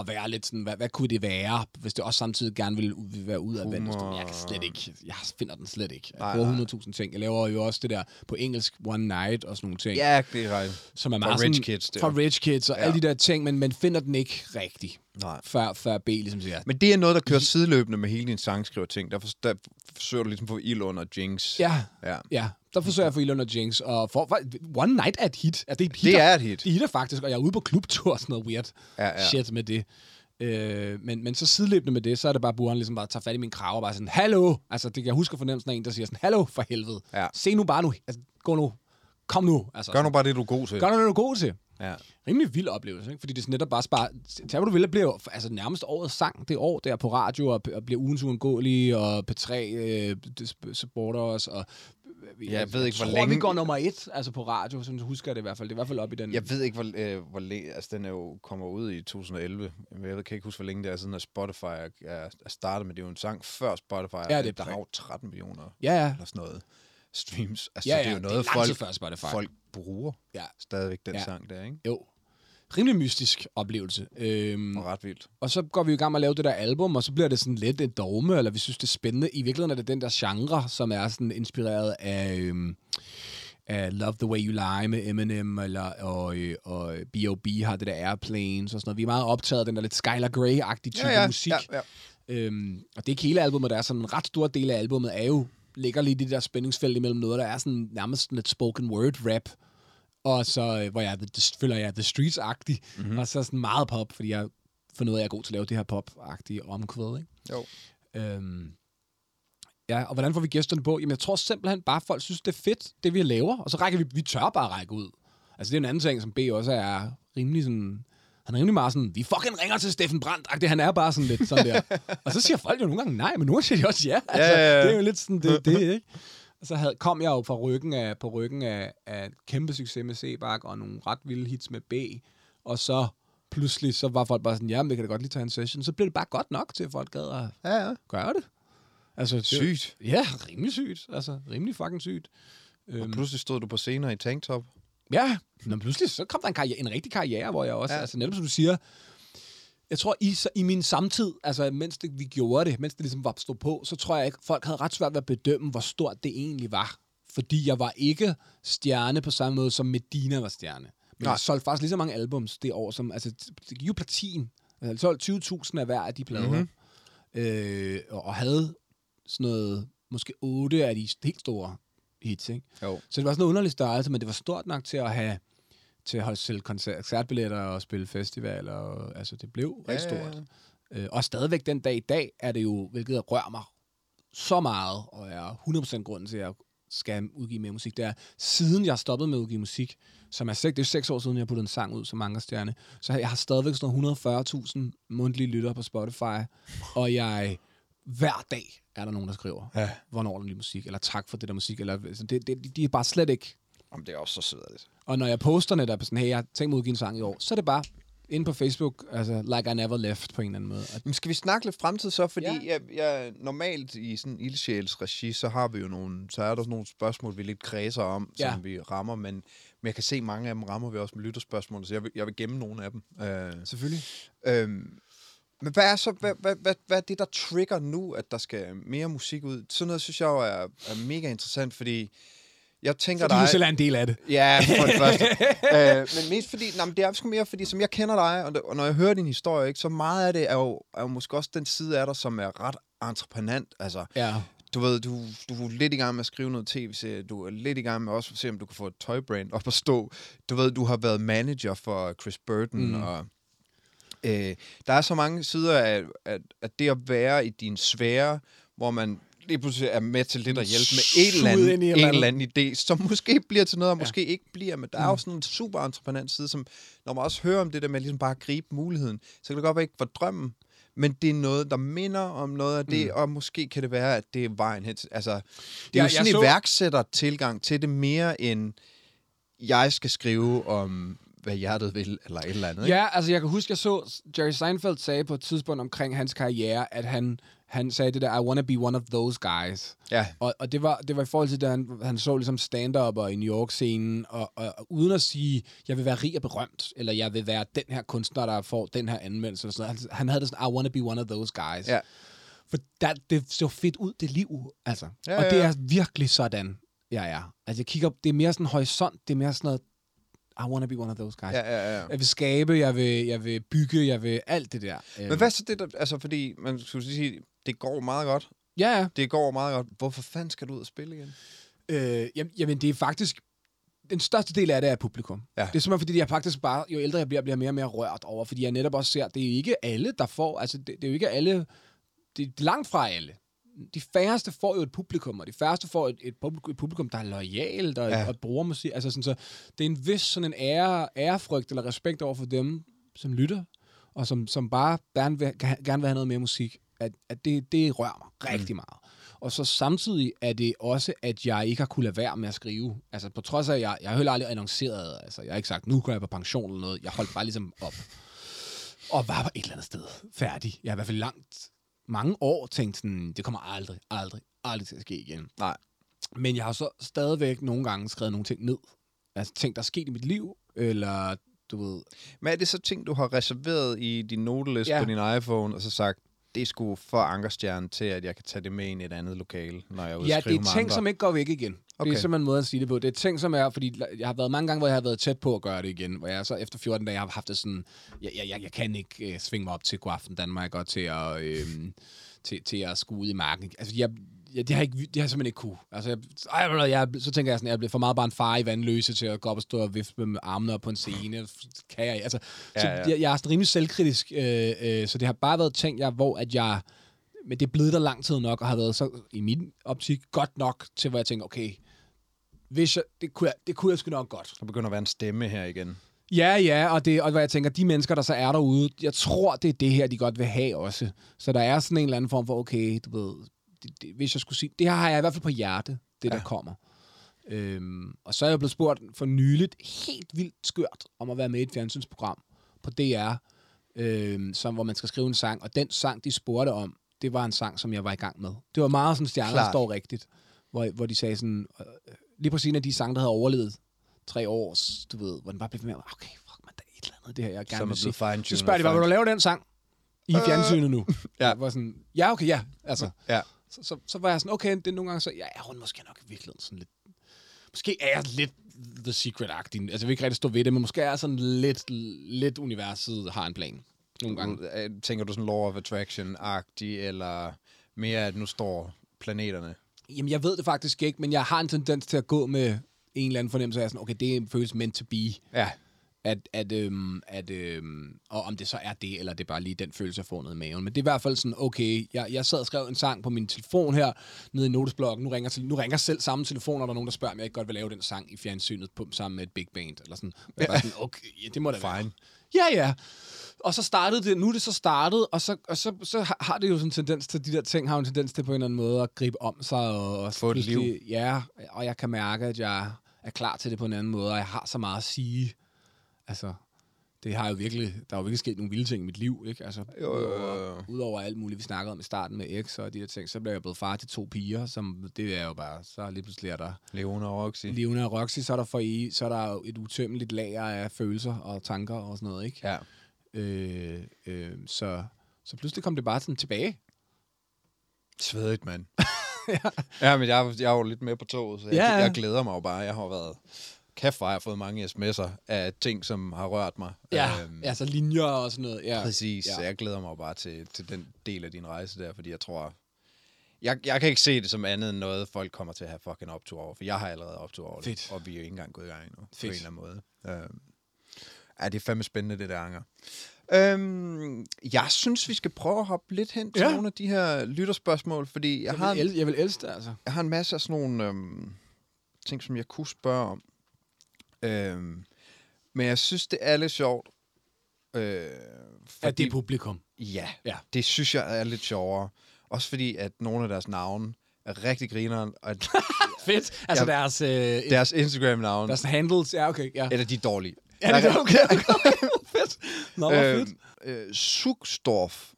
at være lidt sådan, hvad, hvad kunne det være, hvis det også samtidig gerne ville, være ud af vandet. Jeg kan slet ikke, jeg finder den slet ikke. Jeg nej. 100.000 ting. Jeg laver jo også det der på engelsk, One Night og sådan nogle ting. Ja, det er rigtigt. som er meget Rich sådan, Kids, det er. Rich Kids og Ja. alle de der ting, men man finder den ikke rigtigt, Nej. før, før B ligesom siger, Men det er noget, der kører sideløbende med hele din sangskriver-ting. Derfor der forsøger du ligesom at få ild under Jinx. ja, ja. ja, der forsøger jeg at få Elon og Jinx, og for, for, One Night er et hit. Er det, et hit Det er et hit. Det hitter faktisk, og jeg er ude på klubtur og sådan noget weird Ja, ja. shit med det. Øh, men, men så sideløbende med det, så er det bare Buren ligesom bare tager fat i min krav og bare sådan, hallo! Altså, det jeg huske fornemmelsen af en, der siger sådan, hallo for helvede. Ja. Se nu bare nu. Altså, gå nu. Kom nu. Altså, Gør nu bare det, du er god til. Gør nu, det du er god til. Ja. rimelig vild oplevelse, ikke? fordi det er netop bare spare... Tag, du vil, bliver jo altså, nærmest årets sang det år der på radio, og, og bliver ugens uundgåelige, og P3 øh, supporter os, og... Ja, jeg ved ikke, hvor tror, længe- vi går nummer et, altså på radio, sådan husker jeg det i hvert fald. Det er i hvert fald op i den... Jeg ved ikke, hvor, øh, hvor længe... Altså, den er jo kommer ud i 2011. Men Jeg ved, kan ikke huske, hvor længe det er siden, at Spotify er, er startet, men det er jo en sang før Spotify. Ja, det er der præ- har jo 13 millioner Ja, ja. eller sådan noget streams. Altså, Ja, det er ja, jo det er noget, lang tid folk, før Spotify. folk bruger Ja. stadigvæk, den Ja. sang der, ikke? Jo. Rimelig mystisk oplevelse. Øhm, Og ret vildt. og så går vi i gang med at lave det der album, og så bliver det sådan lidt et dogme, eller vi synes, det er spændende. I virkeligheden er det den der genre, som er sådan inspireret af, øhm, af Love the Way You Lie med Eminem, eller, og, øh, og B.O.B. har det der Airplanes og sådan noget. Vi er meget optaget af den der lidt Skylar Grey-agtige type ja, ja, musik. Ja, ja. Øhm, og det er ikke hele albumet, der er sådan en ret stor del af albumet, er jo, ligger lige det der spændingsfelt imellem noget, der er sådan nærmest et spoken word rap, og så, øh, hvor jeg the, føler jeg er The Streets-agtig, mm-hmm. og så sådan meget pop, fordi jeg af, at jeg er god til at lave det her pop-agtige omkvæd, ikke? Jo. Øhm, ja, og hvordan får vi gæsterne på? Jamen, jeg tror simpelthen bare, at folk synes, det er fedt, det vi laver, og så rækker vi, vi tør bare række ud. Altså, det er en anden ting, som B også er rimelig sådan... Han er rimelig meget sådan, vi fucking ringer til Steffen Brandt. Han er bare sådan lidt sådan der. og så siger folk jo nogle gange nej, men nogle siger de også ja. Altså, Ja, ja, ja. Det er jo lidt sådan, det, det ikke? Og så havde, kom jeg jo fra ryggen af, på ryggen af, af kæmpe succes med C-Bak og nogle ret vilde hits med B. Og så pludselig, så var folk bare sådan, ja, men vi kan da godt lige tage en session. Så blev det bare godt nok til, at folk gad at Ja, ja. gøre det. Altså, det, Sygt. Ja, rimelig sygt. Altså, rimelig fucking sygt. Og Øhm, pludselig stod du på scener i tanktop. Ja, men pludselig så kom der en, karriere, en rigtig karriere, hvor jeg også, ja. Altså netop som du siger, jeg tror, i, så- i min samtid, altså mens det, vi gjorde det, mens det ligesom var stod på, så tror jeg ikke, folk havde ret svært ved at bedømme, hvor stort det egentlig var. Fordi jeg var ikke stjerne på samme måde, som Medina var stjerne. Men Nej. jeg solgte faktisk lige så mange albums det år, som, altså, det gik jo platin. Altså, jeg solgte 20.000 af hver af de plader. Mhm. Mm-hmm. Øh, og, og havde sådan noget, måske otte af de helt store hits, ikke? Jo. Så det var sådan en underlig størrelse, men det var stort nok til at have til at holde selv koncert, koncertbilletter og spille festivaler. Og, altså, det blev rigtig Ja, ja, stort. Øh, og stadigvæk den dag i dag er det jo, hvilket rører mig så meget, og er 100% grunden til, at jeg skal udgive mere musik, det er, siden jeg stoppede med at udgive musik, som er seks, det er seks år siden, jeg puttede en sang ud som Ankerstjerne, så jeg har stadigvæk sådan noget 140.000 mundtlige lyttere på Spotify, og jeg hver dag er der nogen, der skriver, Ja. hvornår er der ny musik, eller tak for det der musik, eller altså, det, det, de er bare slet ikke Jamen, det er også så svedigt. og når jeg poster netop sådan, hey, jeg har tænkt mig at udgive en sang i år, så er det bare inde på Facebook, altså like I never left på en eller anden måde. Men skal vi snakke lidt fremtid så? Fordi Ja. jeg, jeg, normalt i sådan ildsjæls regi, så har vi jo nogle, så er der sådan nogle spørgsmål, vi lidt kredser om, Ja. som vi rammer, men, men jeg kan se, mange af dem rammer vi også med lytterspørgsmål, så jeg vil, jeg vil gemme nogle af dem. Øh, selvfølgelig. Øhm, men hvad er så, hvad, hvad, hvad, hvad er det, der trigger nu, at der skal mere musik ud? Sådan noget, synes jeg jo er, er mega interessant, fordi jeg tænker Fordi dig... du selv er en del af det. Ja, for det første. øh, men mest fordi, nej, men det er sgu mere fordi, som jeg kender dig, og, og når jeg hører din historie, ikke, så meget af det er jo, er jo måske også den side af dig, som er ret entreprenant. Altså, Ja. du ved, du, du er lidt i gang med at skrive noget tv-serie, du er lidt i gang med også at se, om du kan få et tøjbrand op at stå. Du ved, du har været manager for Chris Burton, mm. og øh, der er så mange sider af, af, af det at være i din sfære, hvor man lige pludselig er med til lidt at hjælpe med et eller andet, en eller anden idé, som måske bliver til noget, og Ja. måske ikke bliver, men der er jo sådan en super entreprenant side, som når man også hører om det der med ligesom bare at gribe muligheden, så kan det godt være ikke for drømmen, men det er noget, der minder om noget af det, mm. og måske kan det være, at det er vejen hen. Altså, det er Ja, jo sådan en så- iværksætter tilgang til det mere end, jeg skal skrive om, hvad hjertet vil, eller et eller andet. ikke? Ja, altså jeg kan huske, jeg så Jerry Seinfeld sagde på et tidspunkt omkring hans karriere, at han, han sagde det der, I wanna be one of those guys. Ja. Og, og det, var, det var i forhold til, da han, han så ligesom stand-upper i New York-scenen, og, og, og uden at sige, jeg vil være rig og berømt, eller jeg vil være den her kunstner, der får den her anmeldelse. Eller sådan noget. Han, han havde det sådan, I wanna be one of those guys. Ja. For der, det så fedt ud, det liv, altså. Ja, og ja, det er virkelig sådan, jeg er. Altså jeg kigger, det er mere sådan horisont, det er mere sådan noget, I wanna be one of those guys. Ja, ja, ja. Jeg vil skabe, jeg vil, jeg vil bygge, jeg vil alt det der. Øhm, Men hvad så det der, altså fordi, man skulle sige, det går meget godt. Ja, ja. Det går meget godt. Hvorfor fanden skal du ud og spille igen? Øh, jamen, jamen, det er faktisk... Den største del af det er publikum. Ja. Det er simpelthen, fordi jeg faktisk bare, jo ældre jeg bliver, bliver mere og mere rørt over, fordi jeg netop også ser, det er ikke alle, der får, altså det, det er jo ikke alle, det er langt fra alle. De færreste får jo et publikum, og de færreste får et, et, publikum, et publikum, der er lojalt og, Ja. og bruger musik. Altså sådan, så det er en vis sådan en ære, ærefrygt eller respekt over for dem, som lytter, og som, som bare gerne vil, gerne vil have noget mere musik. At, at det, det rører mig rigtig meget. Og så samtidig er det også, at jeg ikke har kunnet lade være med at skrive. Altså på trods af, at jeg, jeg har heller aldrig annonceret, altså jeg har ikke sagt, nu går jeg på pension eller noget. Jeg holdt bare ligesom op. Og var på et eller andet sted færdig. Jeg har i hvert fald langt, mange år tænkt sådan, det kommer aldrig, aldrig, aldrig til at ske igen. Nej. Men jeg har så stadigvæk nogle gange skrevet nogle ting ned. Altså ting, der er sket i mit liv, eller du ved... Men er det så ting, du har reserveret i din noteliste ja. På din iPhone, og så sagt, det er sgu for ankerstjerne til, at jeg kan tage det med ind i et andet lokale, når jeg er ude Ja, det er ting, andre? som ikke går væk igen. Okay. Det er simpelthen en måde at sige det på. Det er ting, som er, fordi jeg har været mange gange, hvor jeg har været tæt på at gøre det igen, hvor jeg så efter 14 dage har haft det sådan, jeg, jeg, jeg kan ikke øh, svinge mig op til Godaften Danmark og til at, øh, til, til at skue ud i marken. Altså, jeg, jeg, det har, ikke, det har jeg simpelthen ikke kunne. Altså, jeg, ej, jeg, så tænker jeg sådan, at jeg bliver for meget bare en far i vandløse til at gå op og stå og vifte med armene op på en scene. Kan jeg, altså, ja, så ja. Jeg, jeg er rimelig selvkritisk, øh, øh, så det har bare været ting, jeg, hvor at jeg, men det er blevet der lang tid nok, og har været så, i min optik, godt nok til, hvor jeg tænker, okay, hvis jeg, det, kunne jeg, det kunne jeg sgu nok godt. Der begynder at være en stemme her igen. Ja, ja, og, det, og hvad jeg tænker, de mennesker, der så er derude, jeg tror, det er det her, de godt vil have også. Så der er sådan en eller anden form for, okay, du ved, det, det, hvis jeg skulle sige, det her har jeg i hvert fald på hjerte, det ja. der kommer. Øhm, og så er jeg blevet spurgt for nyligt, helt vildt skørt, om at være med i et fjernsynsprogram på DR, øhm, som, hvor man skal skrive en sang, og den sang, de spurgte om, det var en sang, som jeg var i gang med. Det var meget sådan, stjerner står rigtigt, hvor, hvor de sagde sådan, øh, lige præcis en af de sange, der havde overlevet tre år, du ved, hvor den bare blev med, okay, fuck man, der er et eller andet, det her, jeg gerne vil sige. Så spørger de bare, vil du lave den sang? I øh. fjernsynet nu. ja. Jeg var sådan, ja, okay, ja. Altså, ja. Så, så, så, var jeg sådan, okay, det er nogle gange så, ja, er måske nok i virkeligheden sådan lidt, måske er jeg lidt The Secret-agtig. Altså, jeg vil ikke rigtig stå ved det, men måske er sådan lidt, lidt universet har en plan. Nogle gange. Øh, tænker du sådan Law of Attraction-agtig, eller mere, at nu står planeterne? Jamen, jeg ved det faktisk ikke, men jeg har en tendens til at gå med en eller anden fornemmelse af sådan, okay, det føles meant to be. Ja at, at, øhm, at øhm, og om det så er det, eller det er bare lige den følelse, jeg får ned i maven. Men det er i hvert fald sådan, okay, jeg, jeg sad og skrev en sang på min telefon her, nede i notesblokken. Nu ringer, til, nu ringer selv samme telefon, og der er nogen, der spørger, om jeg ikke godt vil lave den sang i fjernsynet på, sammen med et big band. Eller sådan. Jeg bare sådan, okay, ja, det må da Fine. være. Ja, ja. Og så startede det, nu er det så startet, og så, og så, så har det jo sådan en tendens til, de der ting har en tendens til på en eller anden måde at gribe om sig. Og, og Få et liv. Ja, og jeg kan mærke, at jeg er klar til det på en anden måde, og jeg har så meget at sige altså, det har jo virkelig, der har jo virkelig sket nogle vilde ting i mit liv, ikke? Altså, jo, jo, jo. Udover alt muligt, vi snakkede om i starten med X og de der ting, så blev jeg blevet far til to piger, som det er jo bare, så lige pludselig er der... Leona og Roxy. Leona og Roxy, så er der, for i, så er der jo et utømmeligt lager af følelser og tanker og sådan noget, ikke? Ja. Øh, øh, så, så pludselig kom det bare sådan tilbage. Svedigt, mand. ja. ja, men jeg, jeg er jo lidt med på toget, så jeg, ja. jeg glæder mig jo bare. Jeg har været kæft, hvor jeg har fået mange sms'er af ting, som har rørt mig. Ja, øhm, altså linjer og sådan noget. Ja. Præcis, ja. jeg glæder mig bare til, til den del af din rejse der, fordi jeg tror, jeg, jeg kan ikke se det som andet end noget, folk kommer til at have fucking optur over, for jeg har allerede optur over Fedt. det, og vi er jo ikke engang gået i gang endnu, Fedt. på en eller anden måde. Øhm, ja, det er fandme spændende, det der anger. Øhm, jeg synes, vi skal prøve at hoppe lidt hen til ja. nogle af de her lytterspørgsmål, fordi jeg, jeg har... Vil el- jeg vil elske det, altså. Jeg har en masse af sådan nogle øhm, ting, som jeg kunne spørge om. Øhm, men jeg synes, det er lidt sjovt. Øh, fordi, at det er publikum? Ja, ja, det synes jeg er lidt sjovere. Også fordi, at nogle af deres navne er rigtig grineren. Og at, Fedt. Altså ja, deres... Øh, deres Instagram-navne. Deres handles, ja, okay. Ja. Eller de er dårlige. Ja, det er okay. okay. fedt. Nå, øhm, fedt. Øh, Sugstorf.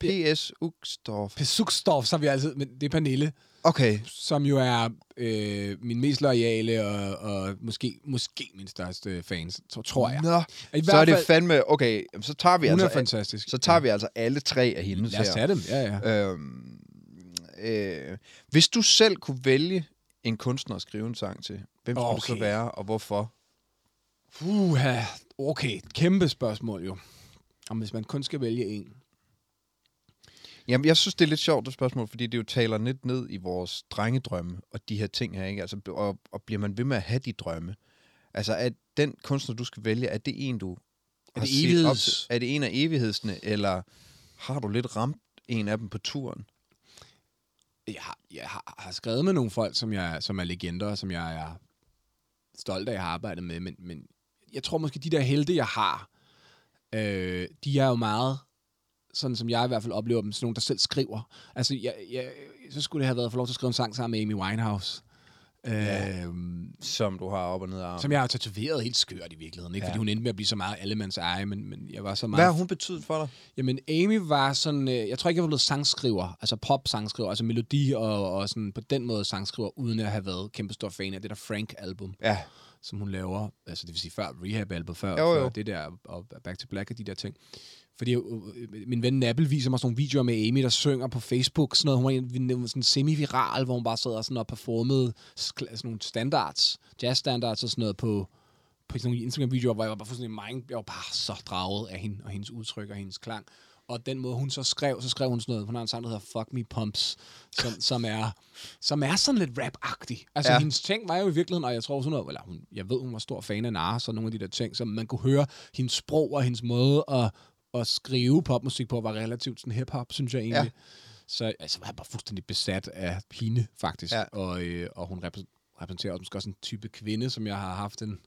P.S. Ugstorf. P.S. Ugstorf, så har vi altid... Men det er Pernille. Okay. Som jo er øh, min mest loyale og, og måske, måske min største fans, så tror jeg. Nå, så er det fandme, okay, så tager vi altså... fantastisk. Så tager vi altså alle tre af hendes Lad os tage dem, ja, ja. Øhm, øh, hvis du selv kunne vælge en kunstner at skrive en sang til, hvem skulle okay. det så være, og hvorfor? Uha, okay, kæmpe spørgsmål jo. Om hvis man kun skal vælge en. Jamen, jeg synes, det er lidt sjovt, det spørgsmål, fordi det jo taler lidt ned i vores drengedrømme og de her ting her, ikke? Altså, og, og bliver man ved med at have de drømme? Altså, er den kunstner, du skal vælge, er det en, du er det, op, er det en af evighedsne, eller har du lidt ramt en af dem på turen? Jeg har, jeg har, har skrevet med nogle folk, som, jeg, som er legender, og som jeg er stolt af, at jeg har arbejdet med, men, men jeg tror måske, de der helte, jeg har, øh, de er jo meget sådan som jeg i hvert fald oplever dem, sådan nogen, der selv skriver. Altså, jeg, jeg, så skulle det have været for lov til at skrive en sang sammen med Amy Winehouse. Ja, øhm, som du har op og ned af Som jeg har tatoveret helt skørt i virkeligheden. Ikke? Ja. Fordi hun endte med at blive så meget allemands eje, men, men jeg var så meget... Hvad har hun betydet for dig? Jamen, Amy var sådan... Øh, jeg tror ikke, jeg var blevet sangskriver. Altså pop-sangskriver. Altså melodi og, og sådan på den måde sangskriver, uden at have været kæmpe stor fan af det der Frank-album. Ja. Som hun laver. Altså det vil sige før Rehab-album, før, jo, jo. før det der og Back to Black og de der ting. Fordi øh, min ven Nappel viser mig sådan nogle videoer med Amy, der synger på Facebook, sådan noget, hun var en- sådan semi-viral, hvor hun bare sad og sådan og performede sådan nogle standards, jazz standards og sådan noget på, på sådan nogle Instagram-videoer, hvor jeg var bare fuldstændig mind, jeg var bare så draget af hende, og hendes udtryk og hendes klang. Og den måde, hun så skrev, så skrev hun sådan noget, hun har en sang, der hedder Fuck Me Pumps, som, som, er, som er sådan lidt rap-agtig. Altså, Ja. ja. hendes ting var jo i virkeligheden, og jeg tror sådan noget, eller hun, jeg ved, hun var stor fan af Nara, så nogle af de der ting, som man kunne høre, hendes sprog og hendes måde at, at skrive popmusik på, var relativt sådan hip-hop, synes jeg egentlig. Ja. Så altså, var jeg bare fuldstændig besat af hende, faktisk. Ja. Og, øh, og hun repræ- repræsenterer også måske også en type kvinde, som jeg har haft en,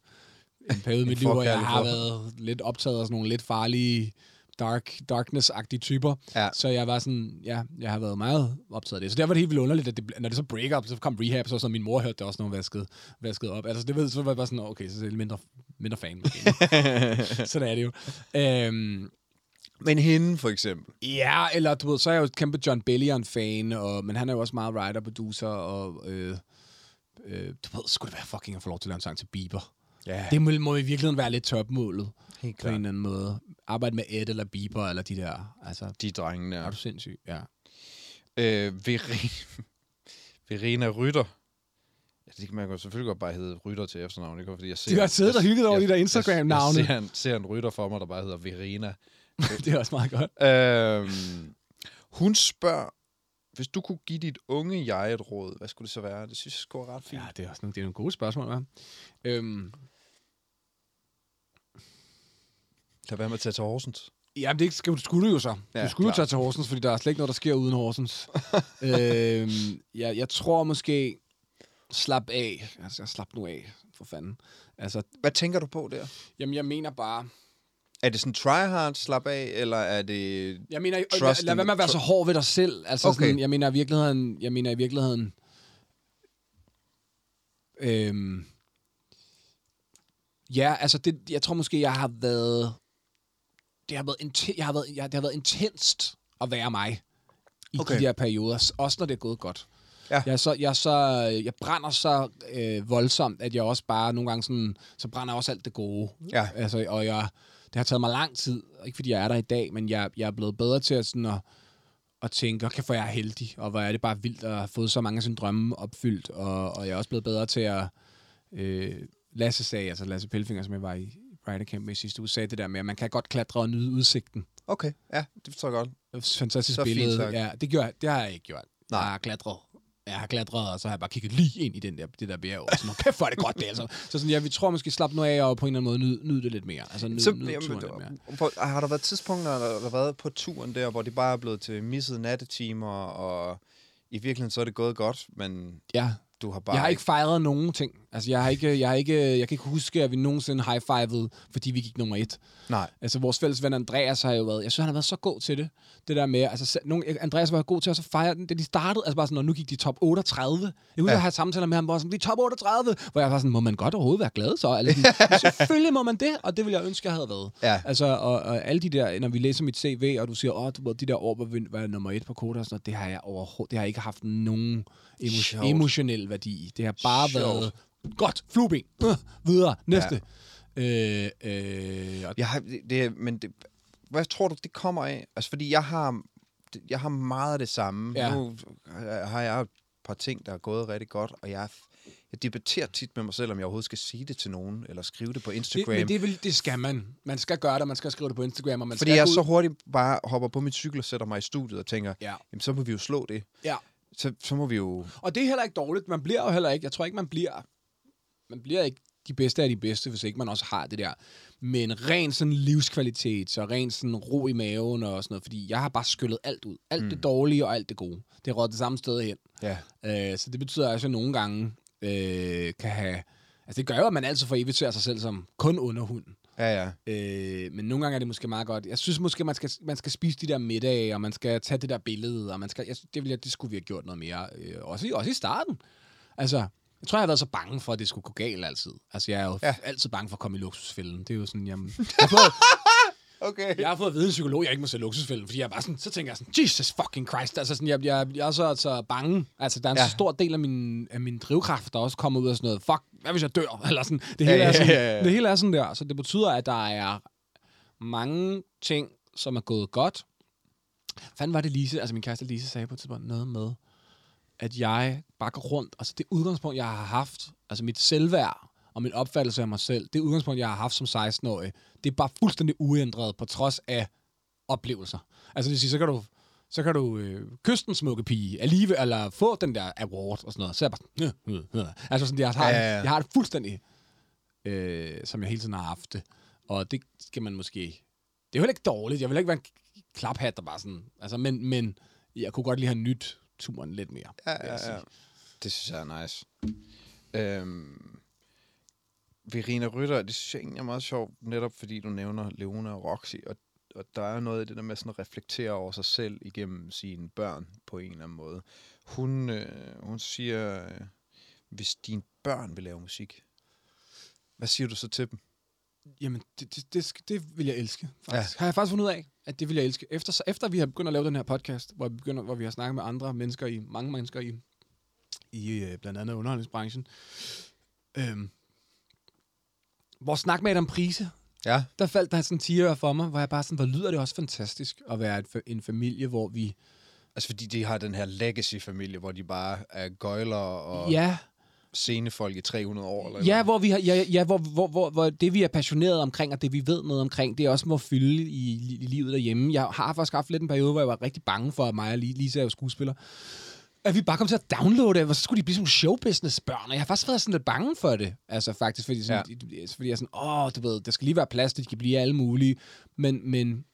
en periode i mit liv, hvor jeg har været lidt optaget af sådan nogle lidt farlige dark, darkness-agtige typer. Ja. Så jeg var sådan, ja, jeg har været meget optaget af det. Så der var det helt vildt underligt, at det, når det så break up, så kom rehab, så var sådan, min mor hørte det også, når hun vaskede, vaskede op. Altså, det ved, så var jeg bare sådan, okay, så er lidt mindre, mindre fan. Sådan er det jo. Øhm, Men hende, for eksempel. Ja, eller du ved, så er jeg jo et kæmpe John Bellion-fan, og, men han er jo også meget writer-producer, og øh, øh, du ved, skulle det være fucking at få lov til at lave en sang til Bieber. Ja, Det må, må i virkeligheden være lidt topmålet, helt på en eller anden måde. Arbejde med Ed eller Bieber, eller de der, altså, De drenge er du sindssyg? Ja. Øh, Verena, Verena Rytter. Ja, det kan man jo selvfølgelig godt bare hedde Rytter til efternavn. Det er fordi, jeg ser... De har siddet og hygget over jeg- de der jeg- Instagram-navne. Jeg, ser, en, ser en rytter for mig, der bare hedder Verena. det er også meget godt. Øhm, hun spørger, hvis du kunne give dit unge jeg et råd, hvad skulle det så være? Det synes jeg skulle ret fint. Ja, det er også nogle, det er nogle gode spørgsmål, hva'? Øhm, Lad være med at tage til Horsens. Ja, men det skulle, skulle du jo så. Ja, du skulle jo klart. tage til Horsens, fordi der er slet ikke noget, der sker uden Horsens. øhm, ja, jeg tror måske, slap af. Altså, slap nu af, for fanden. Altså, Hvad tænker du på der? jamen, jeg mener bare... Er det sådan try hard, slap af, eller er det... Jeg mener, Trust lad, lad in- være med at være så hård ved dig selv. Altså, Okay. sådan, jeg mener i virkeligheden... Jeg mener i virkeligheden... Øhm, ja, altså, det, jeg tror måske, jeg har været... Det har været, inten, jeg har været, jeg, det har været intenst at være mig i Okay. de her perioder, også når det er gået godt. Ja. Jeg, så, jeg, så, jeg brænder så øh, voldsomt, at jeg også bare nogle gange sådan, så brænder også alt det gode. Ja. Altså, og jeg, det har taget mig lang tid, ikke fordi jeg er der i dag, men jeg, jeg er blevet bedre til at, sådan at, at tænke, okay, for jeg er heldig, og hvor er det bare vildt at have fået så mange af sine drømme opfyldt, og, og jeg er også blevet bedre til at, øh, Lasse sagde, altså Lasse Pelfinger, som jeg var i Rider Camp med i sidste uge, sagde det der med, at man kan godt klatre og nyde udsigten. Okay, ja, det forstår jeg godt. Fantastisk Så fint billede. sagt. Ja, det, gjorde, det har jeg ikke gjort. Nej. Jeg har klatret. Jeg har klatret, og så har jeg bare kigget lige ind i den der, det der bjerg. Og sådan, kæft, hvor er det godt, det. Altså. Så sådan, ja, vi tror måske slap noget af, og på en eller anden måde nyde, nyde det lidt mere. Altså, nyde, Så, nyde jamen, turen lidt mere. hvor, har der været tidspunkter, der har været på turen der, hvor det bare er blevet til missede nattetimer, og i virkeligheden så er det gået godt, men Ja, du har bare... jeg har ikke fejret nogen ting. Altså, jeg har ikke, jeg har ikke, jeg kan ikke huske, at vi nogensinde high-fivede, fordi vi gik nummer et. Nej. Altså, vores fælles ven Andreas har jo været, jeg synes, han har været så god til det. Det der med, altså, nogle, Andreas var god til at så fejre den, da de startede, altså bare sådan, og nu gik de top 38. Jeg husker Ja. at have samtaler med ham, hvor sådan, vi er top 38, hvor jeg var sådan, må man godt overhovedet være glad så? Eller sådan, Selvfølgelig må man det, og det ville jeg ønske, jeg havde været. Ja. Altså, og, og alle de der, når vi læser mit CV, og du siger, åh, du ved, de der år, hvor vi var jeg nummer et på Koda, og sådan noget, det har jeg overhovedet, det har ikke haft nogen emo- Sjovt. emotionel værdi. i. Det har bare Sjovt. været, godt, flueben, øh, videre, næste. Øh, øh, og Jeg har, det, det, men det, hvad tror du, det kommer af? Altså, fordi jeg har, jeg har meget af det samme. Ja. Nu har jeg et par ting, der er gået rigtig godt, og jeg, jeg debatterer tit med mig selv, om jeg overhovedet skal sige det til nogen, eller skrive det på Det, Instagram. men det, vil, det skal man. Man skal gøre det, man skal skrive det på Instagram, og man fordi skal jeg gå så ud- hurtigt bare hopper på mit cykel og sætter mig i studiet og tænker, Ja. jamen så må vi jo slå det. ja. Så, så må vi jo... Og det er heller ikke dårligt. Man bliver jo heller ikke, jeg tror ikke, man bliver, man bliver ikke de bedste af de bedste, hvis ikke man også har det der. Men ren sådan livskvalitet, så ren sådan ro i maven og sådan noget, fordi jeg har bare skyllet alt ud. Alt mm. det dårlige og alt det gode. Det råd det samme sted hen. Ja. Øh, så det betyder også, at nogle gange øh, kan have... Altså det gør jo, at man altid får evigt sig selv som kun underhunden. Ja, ja. Øh, men nogle gange er det måske meget godt. Jeg synes måske, man skal, man skal spise de der middage, og man skal tage det der billede, og man skal, jeg, det, vil jeg, det skulle vi have gjort noget mere. Øh, også, i, også i starten. Altså, jeg tror, jeg har været så bange for, at det skulle gå galt altid. Altså, jeg er jo Ja. ja. altid bange for at komme i luksusfælden. Det er jo sådan, jamen... Jeg har fået, Okay. jeg har fået at vide af en psykolog, jeg ikke må se luksusfælden, fordi jeg er bare sådan, så tænker jeg sådan, Jesus fucking Christ. Altså sådan, jeg, jeg, jeg er så, så bange. Altså, der er en Ja. så stor del af min, af min drivkraft, der også kommer ud af sådan noget, fuck, hvad hvis jeg dør? Eller sådan, det hele, Ja, er sådan, ja, ja, ja. det hele er sådan der. Så det betyder, at der er mange ting, som er gået godt. Fanden var det Lise, altså min kæreste Lise sagde på et tidspunkt noget med, at jeg bare går rundt, altså det udgangspunkt, jeg har haft, altså mit selvværd og min opfattelse af mig selv, det udgangspunkt, jeg har haft som 16-årig, det er bare fuldstændig uændret på trods af oplevelser. Altså det vil sige, så kan du, så kan du øh, kysse den smukke pige alligevel, eller få den der award og sådan noget. Så jeg bare sådan, øh, øh, altså sådan, jeg har, Ja, ja, ja. jeg har det fuldstændig, øh, som jeg hele tiden har haft det. Og det skal man måske, det er jo heller ikke dårligt. Jeg vil ikke være en klaphat, der bare sådan, altså, men, men jeg kunne godt lige have nyt turen lidt mere. Ja, ja, ja. Det synes jeg er nice. Øhm, Verena Rytter, det synes jeg egentlig er meget sjovt, netop fordi du nævner Leona og Roxy, og, og der er noget i det der med sådan at reflektere over sig selv igennem sine børn på en eller anden måde. Hun, øh, hun siger, øh, hvis dine børn vil lave musik, hvad siger du så til dem? Jamen, det, det, det, det vil jeg elske, faktisk. Ja. Har jeg faktisk fundet ud af, at det vil jeg elske. Efter, så efter vi har begyndt at lave den her podcast, hvor vi, begynder, hvor vi har snakket med andre mennesker i, mange mennesker i, i øh, blandt andet underholdningsbranchen, øhm, vores snak med Adam Prise, Ja, der faldt der sådan en tiger for mig, hvor jeg bare sådan, hvor lyder det også fantastisk at være et, en familie, hvor vi... altså fordi de har den her legacy-familie, hvor de bare er gøjler og Ja, scenefolk i 300 år. Eller Ja, hvor, vi har, ja, ja hvor, hvor, hvor, hvor det, vi er passioneret omkring, og det, vi ved noget omkring, det er også må fylde i, i, i livet derhjemme. Jeg har faktisk haft lidt en periode, hvor jeg var rigtig bange for, at mig og Lisa er jo skuespiller, at vi bare kom til at downloade det, og så skulle de blive sådan showbusiness-børn, og jeg har faktisk været sådan lidt bange for det. Altså faktisk, fordi, sådan, ja. fordi jeg er sådan, åh, du ved, der skal lige være plads, de kan blive alle mulige. Men, men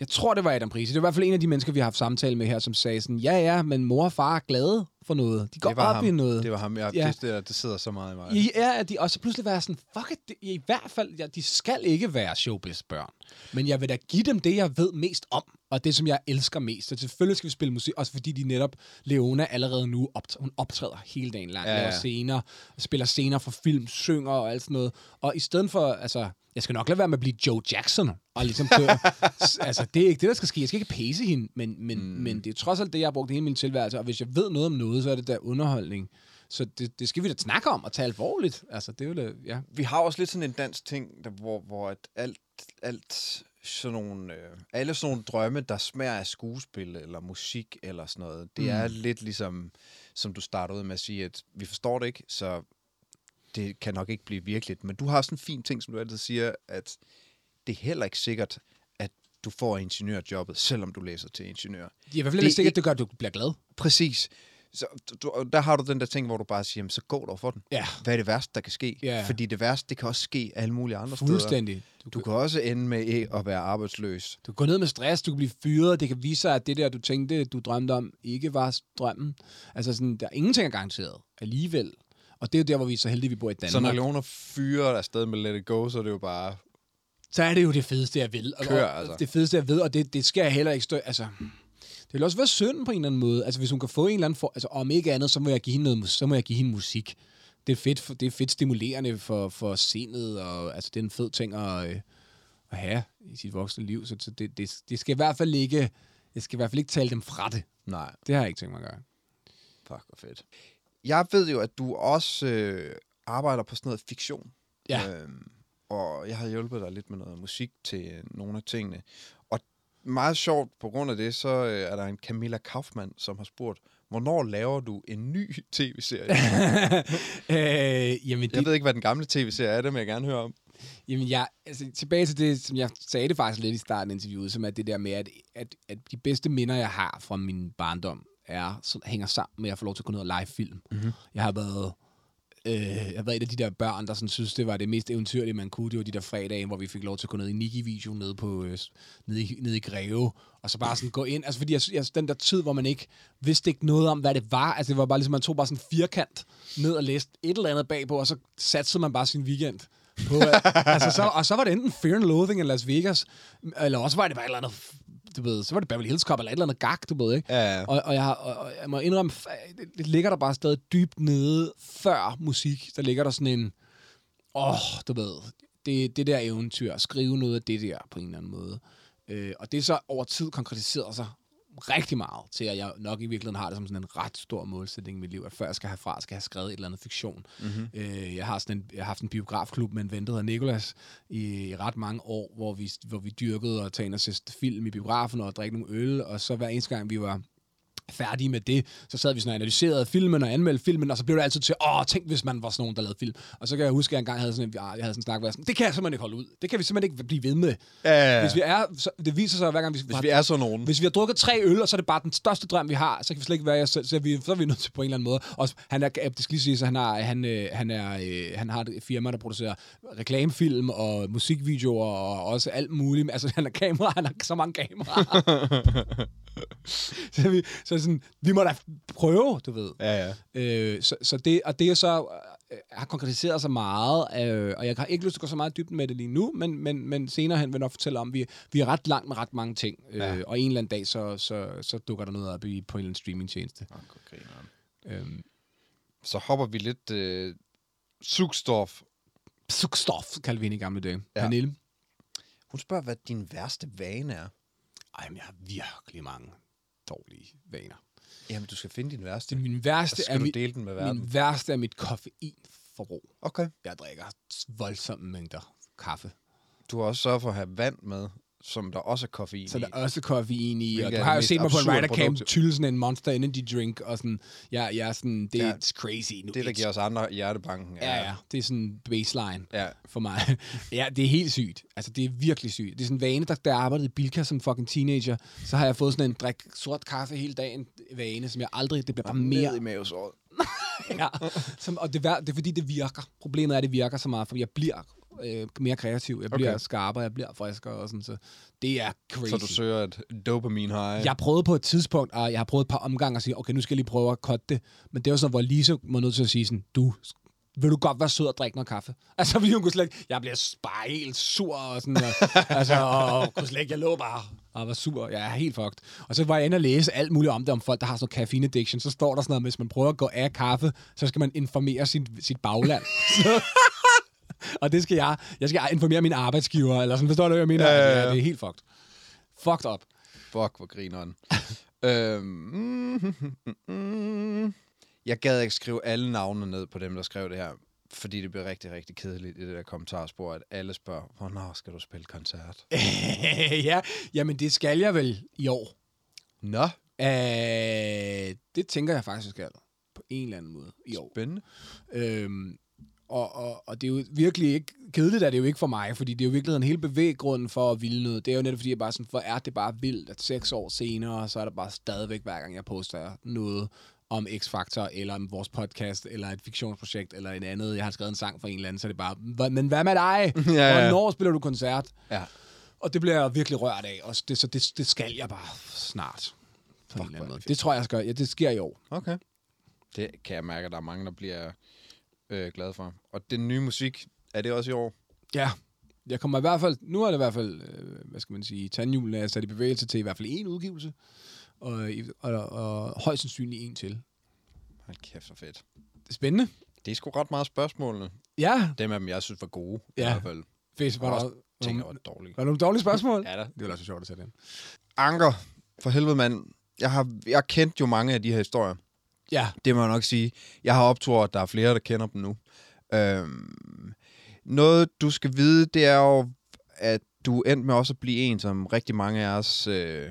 jeg tror, det var Adam Prise. Det var i hvert fald en af de mennesker, vi har haft samtale med her, som sagde sådan, ja, ja, men mor og far er glade for noget. De går var op ham. i noget. Det var ham. Jeg, Ja. det, det sidder så meget i mig. Ja, at de, og så pludselig være sådan, fuck it, det, i hvert fald, ja, de skal ikke være showbiz-børn. Men jeg vil da give dem det, jeg ved mest om, og det, som jeg elsker mest. Så selvfølgelig skal vi spille musik, også fordi de netop, Leona allerede nu, opt- hun optræder hele dagen lang, Ja, ja, laver scener, spiller scener for film, synger og alt sådan noget. Og i stedet for, altså, jeg skal nok lade være med at blive Joe Jackson, og ligesom køre. Altså, det er ikke det, der skal ske. Jeg skal ikke pæse hende, men, men, mm. men det er trods alt det, jeg har brugt hele min tilværelse. Og hvis jeg ved noget om noget, så er det der underholdning. Så det, det skal vi da snakke om og tage alvorligt. Altså, det er jo da, ja. Vi har også lidt sådan en dansk ting, der, hvor, hvor at alt, alt sådan nogle, øh, alle sådan nogle drømme, der smager af skuespil eller musik eller sådan noget, det mm. er lidt ligesom, som du startede ud med at sige, at vi forstår det ikke, så det kan nok ikke blive virkeligt. Men du har sådan en fin ting, som du altid siger, at det er heller ikke sikkert, at du får ingeniørjobbet, selvom du læser til ingeniør. Det er i hvert fald Det ikke er sikkert, ikke- det gør, at du bliver glad. Præcis. Så du, der har du den der ting, hvor du bare siger, jamen, så gå dog for den. Ja. Hvad er det værste, der kan ske? Ja. Fordi det værste, det kan også ske alle mulige andre steder. Fuldstændig. Du, Du kan også ende med ikke at være arbejdsløs. du går ned med stress, du kan blive fyret, det kan vise sig, at det der, du tænkte, du drømte om, ikke var drømmen. Altså sådan, der ingenting er garanteret alligevel. Og det er jo der, hvor vi er så heldige, vi bor i Danmark. Så når Leoner fyrer afsted med Let It Go, så er det jo bare... så er det jo det fedeste, jeg vil. Og, Kør, altså. Det fedeste, jeg ved, og det, det skal jeg heller ikke stå... Altså, det vil også være synd på en eller anden måde. Altså, hvis hun kan få en eller anden... For, altså, om ikke andet, så må jeg give hende, noget, så må jeg give hende musik. Det er fedt, det er fedt stimulerende for, for sindet, og altså, det er en fed ting at, øh, at have i sit voksne liv. Så, så det, det, det, skal i hvert fald ikke... Jeg skal i hvert fald ikke tale dem fra det. Nej, Det har jeg ikke tænkt mig at gøre. fuck hvor fedt. Jeg ved jo, at du også øh, arbejder på sådan noget fiktion. Ja. Øhm, og jeg har hjulpet dig lidt med noget musik til øh, nogle af tingene. Meget sjovt, på grund af det, så øh, er der en Camilla Kaufmann, som har spurgt, hvornår laver du en ny tv-serie? øh, jamen, det, jeg ved ikke, hvad den gamle tv-serie er, det vil jeg gerne høre om. Jamen, jeg, altså, tilbage til det, som jeg sagde det faktisk lidt i starten af interviewet, som er det der med, at, at, at de bedste minder, jeg har fra min barndom, er, så hænger sammen med, at jeg får lov til at gå ned og lege film. Mm-hmm. Jeg har været... Øh, jeg været et af de der børn, der sådan synes, det var det mest eventyrlige, man kunne. Det var de der fredage, hvor vi fik lov til at gå ned i Niki-video nede, på, øh, nede, i, nede i Greve, og så bare sådan gå ind. Altså fordi jeg, jeg, den der tid, hvor man ikke vidste ikke noget om, hvad det var. Altså det var bare ligesom, man tog bare sådan firkant ned og læste et eller andet bagpå, og så satte man bare sin weekend på, altså, så, og så var det enten Fear and Loathing i Las Vegas, eller også var det bare et eller andet, du ved, så var det Beverly Hills Cop eller et eller andet gag, du ved, ikke? Ja, ja. Og, og, jeg, har, og, og jeg må indrømme, det, det ligger der bare stadig dybt nede før musik. Der ligger der sådan en, åh, oh, du ved, det, det der eventyr, skrive noget af det der på en eller anden måde. Øh, og det er så over tid konkretiseret sig rigtig meget til, at jeg nok i virkeligheden har det som sådan en ret stor målsætning i mit liv, at før jeg skal herfra, skal jeg have skrevet et eller andet fiktion. Mm-hmm. Øh, jeg, har sådan en, jeg har haft en biografklub med en ven, der hedder Nikolas, i, i ret mange år, hvor vi, hvor vi dyrkede og tage ind og se film i biografen og drikke nogle øl, og så hver eneste gang, vi var færdige med det, så sad vi sådan og analyserede filmen og anmeldte filmen, og så blev det altid til, åh, tænk hvis man var sådan nogen, der lavede film. Og så kan jeg huske, at jeg engang havde sådan en, jeg havde sådan en snak, hvor jeg sådan, det kan jeg simpelthen ikke holde ud. Det kan vi simpelthen ikke blive ved med. Ja. Hvis vi er, så, det viser sig hver gang, hvis, Hvis vi er sådan nogen. hvis vi har drukket tre øl, og så er det bare den største drøm, vi har, så kan vi slet ikke være så, så, er vi, så er vi nødt til på en eller anden måde. Og han er, det skal lige sige, så han, har, han, øh, han, er, øh, han har et firma, der producerer reklamefilm og musikvideoer og også alt muligt. Altså, han har kamera, han har så mange kameraer. så, vi, så sådan, vi må da prøve, du ved. Ja, ja. Øh, så, så det, og det er så øh, har konkretiseret sig meget, øh, og jeg har ikke lyst til at gå så meget dybt med det lige nu, men, men, men senere hen vil jeg nok fortælle om, at vi, vi er ret langt med ret mange ting, øh, Ja. og en eller anden dag, så, så, så dukker der noget op i, på en eller anden streamingtjeneste. Okay, Øhm, Så hopper vi lidt øh, sugstof. Sukstof, kaldte vi hende i gamle dage. Ja. Pernille. Hun spørger, hvad din værste vane er. Ej, men jeg har virkelig mange dårlige vaner. Jamen, du skal finde din værste. Det, min værste, er mit, dele den med verden. min værste er mit koffeinforbrug. Okay. Jeg drikker voldsomme mængder kaffe. Du har også sørget for at have vand med, som der også er koffein Så i. der er også koffein i, og du har jo set mig på en camp tylle sådan en Monster Energy drink, og sådan, jeg, jeg er sådan, det er Ja. ja. crazy. Nu, Det, der giver os andre hjertebanken. Ja, ja, det er sådan baseline ja. for mig. ja, det er helt sygt. Altså, det er virkelig sygt. Det er sådan en vane, der, jeg arbejdede i Bilka som fucking teenager, så har jeg fået sådan en drik sort kaffe hele dagen vane, som jeg aldrig, det bliver bare mere. Ned i mavesåret. ja. Som, og det, er, det er fordi, det virker. Problemet er, at det virker så meget, for jeg bliver øh, mere kreativ, jeg bliver Okay. skarpere, jeg bliver friskere og sådan, så det er crazy. Så du søger et dopamin high. Jeg prøvede på et tidspunkt, og jeg har prøvet et par omgange at sige, okay, nu skal jeg lige prøve at cutte det. Men det var sådan, hvor Lise var nødt til at sige sådan, du, vil du godt være sød og drikke noget kaffe? Altså, fordi hun kunne slet ikke, jeg bliver bare helt sur og sådan, og, altså, og, og, kunne slet ikke, jeg lå bare og var sur. Jeg er helt fucked. Og så var jeg inde og læse alt muligt om det, om folk, der har sådan noget caffeine addiction. Så står der sådan noget, hvis man prøver at gå af kaffe, så skal man informere sit, sit bagland. Så- og det skal jeg. Jeg skal informere min arbejdsgiver, eller sådan, forstår du, hvad jeg mener? Ja, ja, ja. Altså, det er helt fucked. Fucked up. Fuck, hvor grineren. øhm, mm, mm, mm. Jeg gad ikke skrive alle navnene ned på dem, der skrev det her. Fordi det bliver rigtig, rigtig kedeligt i det der kommentarspor, at alle spørger, hvornår skal du spille koncert? ja, jamen det skal jeg vel i år. Nå, Uh, det tænker jeg faktisk, jeg skal på en eller anden måde i år. spændende. Øhm, og, og, og det er jo virkelig ikke, kedeligt er det jo ikke for mig, fordi det er jo virkelig en hele bevæggrunden for at ville noget. Det er jo netop fordi, jeg bare sådan, for er det bare vildt, at seks år senere, så er der bare stadigvæk, hver gang jeg poster noget om X-Factor, eller om vores podcast, eller et fiktionsprojekt, eller en andet, jeg har skrevet en sang for en eller anden, så er det bare, "Hva- men hvad med dig? Ja, ja. Hvornår spiller du koncert? Ja. Og det bliver jeg virkelig rørt af, og det, så det, det skal jeg bare snart. På en eller hvor anden er måde. det Det tror jeg, jeg skal. Ja, det sker i år. Okay. Det kan jeg mærke, at der er mange, der bliver øh, glade for. Og den nye musik, er det også i år? Ja, jeg kommer i hvert fald, nu er det i hvert fald, øh, hvad skal man sige, tandhjulene er sat i bevægelse til i hvert fald en udgivelse, og, i- og, og højst sandsynligt en til. Hold kæft, så fedt. Det er spændende. Det er sgu ret meget spørgsmålene. Ja, Dem af dem, jeg synes var gode. I Ja. hvert fald. Fisk, var, Og der, også ting, der var, dårlige. var der nogle dårlige spørgsmål? Ja da. Det var også sjovt at sætte ind. Anker, for helvede mand. Jeg har, jeg kendt jo mange af de her historier. Ja, Det må jeg nok sige. Jeg har optur, at der er flere, der kender dem nu. Øhm, noget, du skal vide, det er jo, at du endte med også at blive en, som rigtig mange af os øh,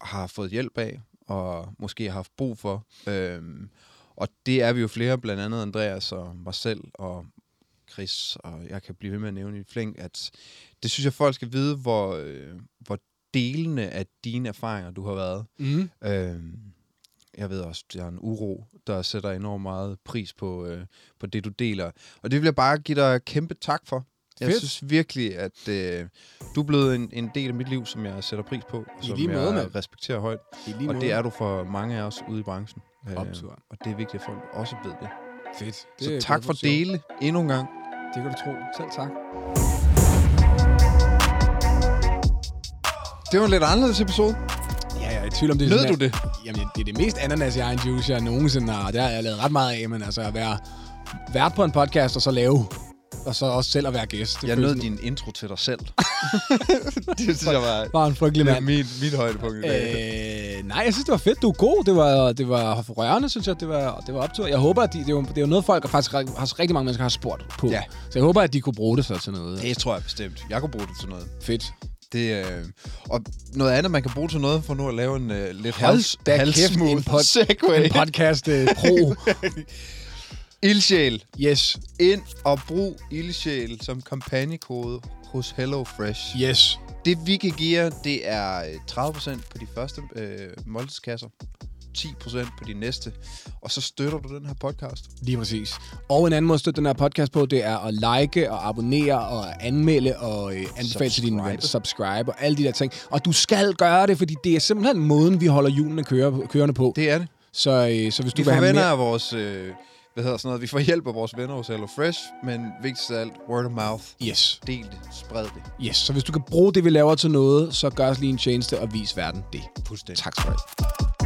har fået hjælp af, og måske har haft brug for. Øhm, og det er vi jo flere, blandt andet Andreas og mig selv og Chris, og jeg kan blive ved med at nævne i flæng, at det synes jeg, folk skal vide, hvor, øh, hvor delene af dine erfaringer, du har været. mm. Øhm, jeg ved også, der er en uro, der sætter enormt meget pris på, øh, på det, du deler. Og det vil jeg bare give dig kæmpe tak for. Jeg Fedt. synes virkelig, at øh, du er blevet en, en del af mit liv, som jeg sætter pris på, I som lige måde, jeg respekterer højt. I lige og måde. det er du for mange af os ude i branchen. Øh, Optur. og det er vigtigt, at folk også ved det. fedt. Det Så tak for at dele endnu en gang. Det kan du tro. Selv tak. Det var en lidt anderledes episode. I tvivl om det. er Nød du det? Jamen, det er det mest ananas i egen juice, jeg nogensinde har. Det har jeg lavet ret meget af, men altså at være vært på en podcast, og så lave, og så også selv at være gæst. Det Jeg nød sådan- din intro til dig selv. det synes jeg var, var en frygtelig mand. mit, mit højdepunkt i dag. Øh, nej, jeg synes, det var fedt. Du er god. Det var, det var rørende, synes jeg. Det var, det var optur. Jeg håber, at de, det, er jo, det er jo noget, folk har faktisk har, rigtig mange mennesker har spurgt på. Ja. Så jeg håber, at de kunne bruge det så til noget. Det tror jeg bestemt. Jeg kunne bruge det til noget. Fedt. Det, øh, og noget andet, man kan bruge til noget, for nu at lave en øh, lidt hals, da kæft, en pod- segway. En podcast uh, pro. Ildsjæl. yes. Ind og brug ildsjæl som kampagnekode hos HelloFresh. Yes. Det vi kan give jer, det er øh, 30% på de første øh, måltidskasser. 10% på de næste. Og så støtter du den her podcast. Lige præcis. Og en anden måde at støtte den her podcast på, det er at like og abonnere og anmelde og øh, anbefale til dine venner. Subscribe og alle de der ting. Og du skal gøre det, fordi det er simpelthen måden, vi holder hjulene kører, kørende på. Det er det. Så, øh, så hvis du Vi vil have mere... af vores... Øh, hvad hedder sådan noget? Vi får hjælp af vores venner hos HelloFresh, men vigtigst af alt, word of mouth. Yes. Del det. Spred det. Yes. Så hvis du kan bruge det, vi laver til noget, så gør os lige en tjeneste og vis verden det. Fuldstændig. Tak skal du have.